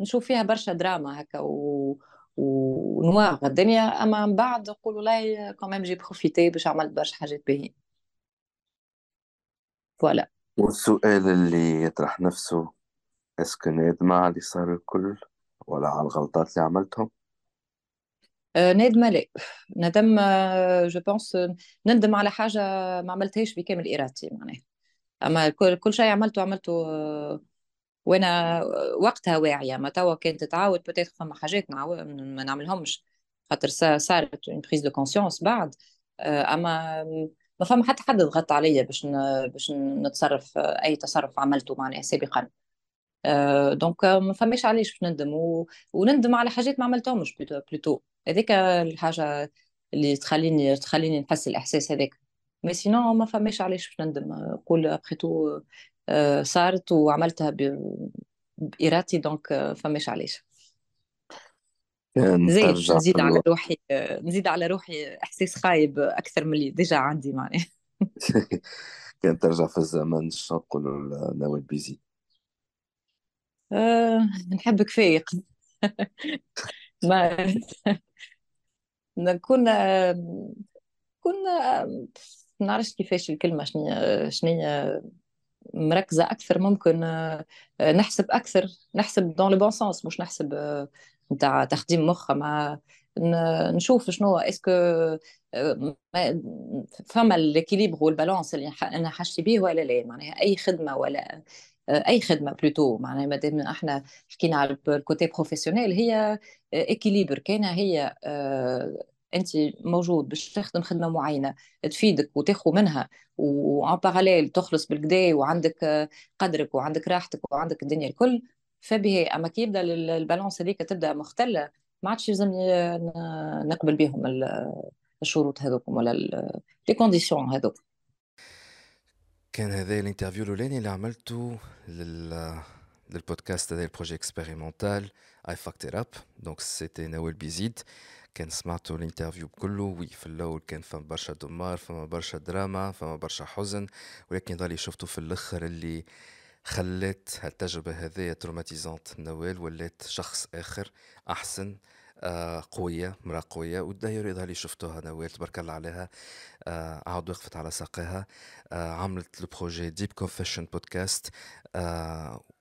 نشوف فيها برشا دراما هكا و ونواغ الدنيا. أما من بعد نقول والله quand même j'ai profité باش عملت برشا حاجات باهيين voilà والسؤال اللي يطرح نفسه est-ce que نادمة على اللي صار الكل؟ ولا على الغلطات اللي عملتهم؟ نادمة لا. ندم je pense نندم على حاجة ما عملتهاش بكامل إرادتي معناها. أما كل, كل شيء عملته عملته آه، وأنا وقتها واعية. ما توا كانت تتعاود peut-être فما حاجات ما نعملهمش. خاطر صارت une prise de conscience بعد. آه، أما ما فما حتى حد ضغط عليا باش باش نتصرف أي تصرف عملته معناها سابقا. donc ما فماش علاش باش نندم و... وندم على حاجات ما عملتهمش plutôt هذيك الحاجة اللي تخليني تخليني نحس الإحساس هذاك. mais sinon ما فماش علاش باش نندم. نقول après tout صارت وعملتها بإرادتي donc فماش علاش زيد نزيد على روحي نزيد على روحي إحساس خايب أكثر من اللي ديجا عندي معناها. كان ترجع في الزمن شنو نقولوا ناوي بيزي؟ أه نحبك فايق ما نكون كنا ما نعرفش كيفاش الكلمة شنو شنو مركزة أكثر ممكن آه، نحسب أكثر نحسب dans le bon sens مش نحسب نتاع آه، تخديم مخ ما نشوف شنو est-ce que آه، فما ال équilibre وال balance اللي أنا حاجتي به ولا لا؟ معناها أي خدمة ولا أي خدمة plutôt معناها مادام إحنا حكينا على ال côté professionnel هي équilibre كان هي أنت موجود باش تخدم خدمة معينة تفيدك وتاخذ منها و en parallèle تخلص بالكدا وعندك قدرك وعندك راحتك وعندك الدنيا الكل. فبه أما كي يبدأ ال balance هذيك تبدأ مختلة ما عادش يلزمني نقبل بهم الشروط هذوك ولا les conditions هذوك. كان هذا ال interview الأولاني اللي عملته لل للبودكاست هذا ال projet expérimental I Fucked It Up donc c'était نوال بيزيد كان سمعتوا ال interview كله oui في الأول كان فما برشا دمار فما برشا دراما فما برشا حزن ولكن ضالي شفتوا في الأخر اللي خلت هالتجربة هذه تروماتيزونت نوال ولات شخص آخر أحسن. آه قوية مرأة قوية والداير إذا اللي شفتوها نوال تبارك الله عليها. آه عاود وقفت على ساقها آه عملت لو بروجي ديب كونفيشن بودكاست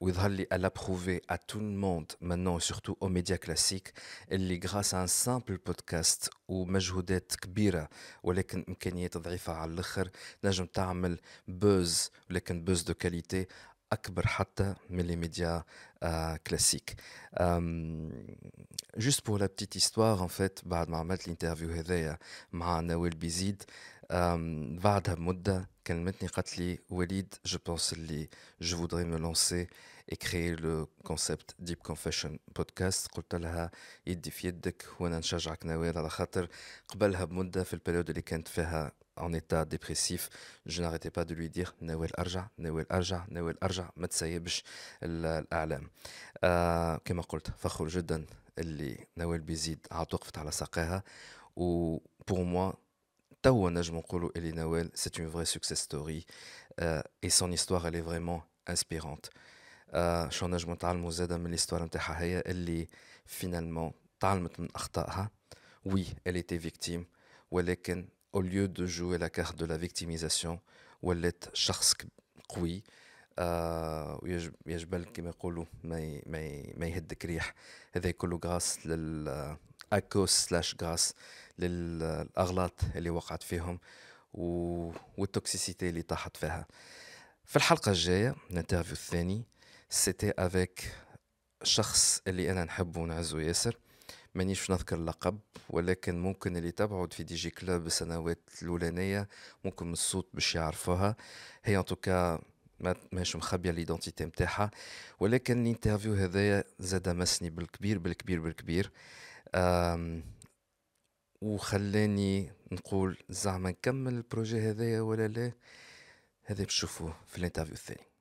ويظهر لي elle a prouvé à tout le monde maintenant surtout aux اللي grâce un simple podcast ومجهودات كبيرة ولكن إمكانيات ضعيفة على الآخر. نجم تعمل buzz ولكن buzz de qualité أكبر حتى من les médias classiques juste pour la petite histoire en fait بعد ما عملت ال interview هذايا مع نوال بيزيد بعدها بمدة كلمتني قالت لي وليد je pense اللي je voudrais me lancer et créer le concept Deep Confession podcast. قلت لها يدي في يدك وأنا نشجعك نوال على خاطر قبلها بمدة في البريود اللي كانت فيها en état dépressif, je n'arrêtais pas de lui dire Nawel Arja, Nawel Arja, Nawel Arja, ما تسيبش الأعلام. آه كما قلت فخور جدا اللي نوال بيزيد عاد وقفت على ساقيها و pour moi توا نجم نقولوا اللي نوال c'est une vraie success story euh, et son histoire elle est vraiment inspirante. آه شو نجم نتعلموا زادا من الهستوار نتاعها هي اللي فينالمون تعلمت من أخطائها. Oui, elle était victime ولكن au lieu de jouer la carte de la victimisation ولات شخص قوي آه ويجبل كما يقولوا ما ما ما يهدك ريح هذا كله grâce لل échecs slash grâce للاغلاط اللي وقعت فيهم وال toxicité اللي طاحت فيها في الحلقة الجايه ال interview الثاني c'était avec شخص اللي أنا نحبه ونعزه ياسر مانيش نذكر اللقب ولكن ممكن اللي تبعد في DJ Club السنوات الأولانية ممكن من الصوت باش يعرفوها. هي en tout cas ما ماهيش مخبية l'identité نتاعها ولكن ال interview هذايا زاد مسني بالكبير بالكبير بالكبير. وخلاني نقول زعما نكمل ال projet هذايا ولا لا؟ هذا بشوفوه في الانترفيو الثاني.